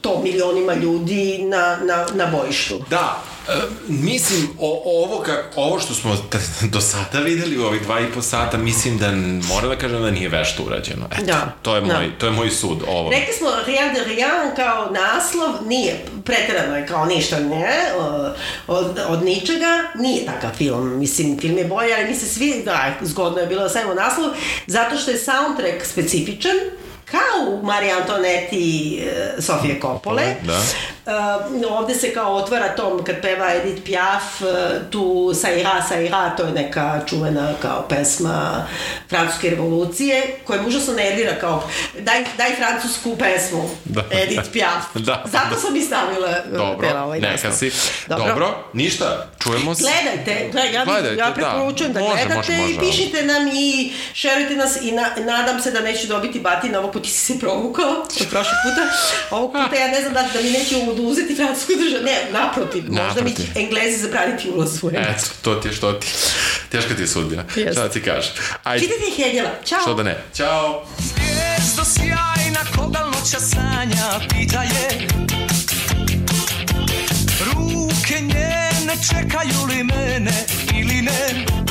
to milionima ljudi na, na, na bojištu. Da, mislim, o, ovo, ka, ovo što smo do sada videli u ovih dva i po sata, mislim da moram da kažem da nije vešto urađeno. Eto, Da, to je da. moj, to je moj sud ovo. Rekli smo Rien de Rien kao naslov, nije, preterano je kao ništa, ne, od, od ničega, nije takav film, mislim, film je bolji, ali mi se svi, da, zgodno je bilo da stavimo naslov, zato što je soundtrack specifičan, kao u Mariji Antoneti e, Sofije Kopole. Da. E, ovde se kao otvara tom kad peva Edith Piaf, e, tu Saira, Saira, to je neka čuvena kao pesma francuske revolucije, koja me užasno nervira kao daj, daj francusku pesmu Da. Edith Piaf. Da. Zato sam i stavila e, Dobro, pela ovaj neka si. Dobro. ništa, čujemo se. Gledajte, gled, ja, Gledajte, ja da. preporučujem da, Može, gledate može, može, i pišite nam i šerujte nas i na, nadam se da neću dobiti batina, ovog ipak si se provukala od prošle puta. Ovog puta ja ne znam da, da mi neće oduzeti francusku državu. Ne, naprotiv. Možda naprotiv. mi će englezi zabraniti ulaz u Englesku. Eto, to ti je što ti. Teška ti je sudbina. Yes. Šta da ti kažem? Ajde. Čitajte Hegela. Ćao. Što da ne. Ćao. Zvijezdo sjajna, koga noća sanja, pita je Ruke njene, čekaju li mene ili ne?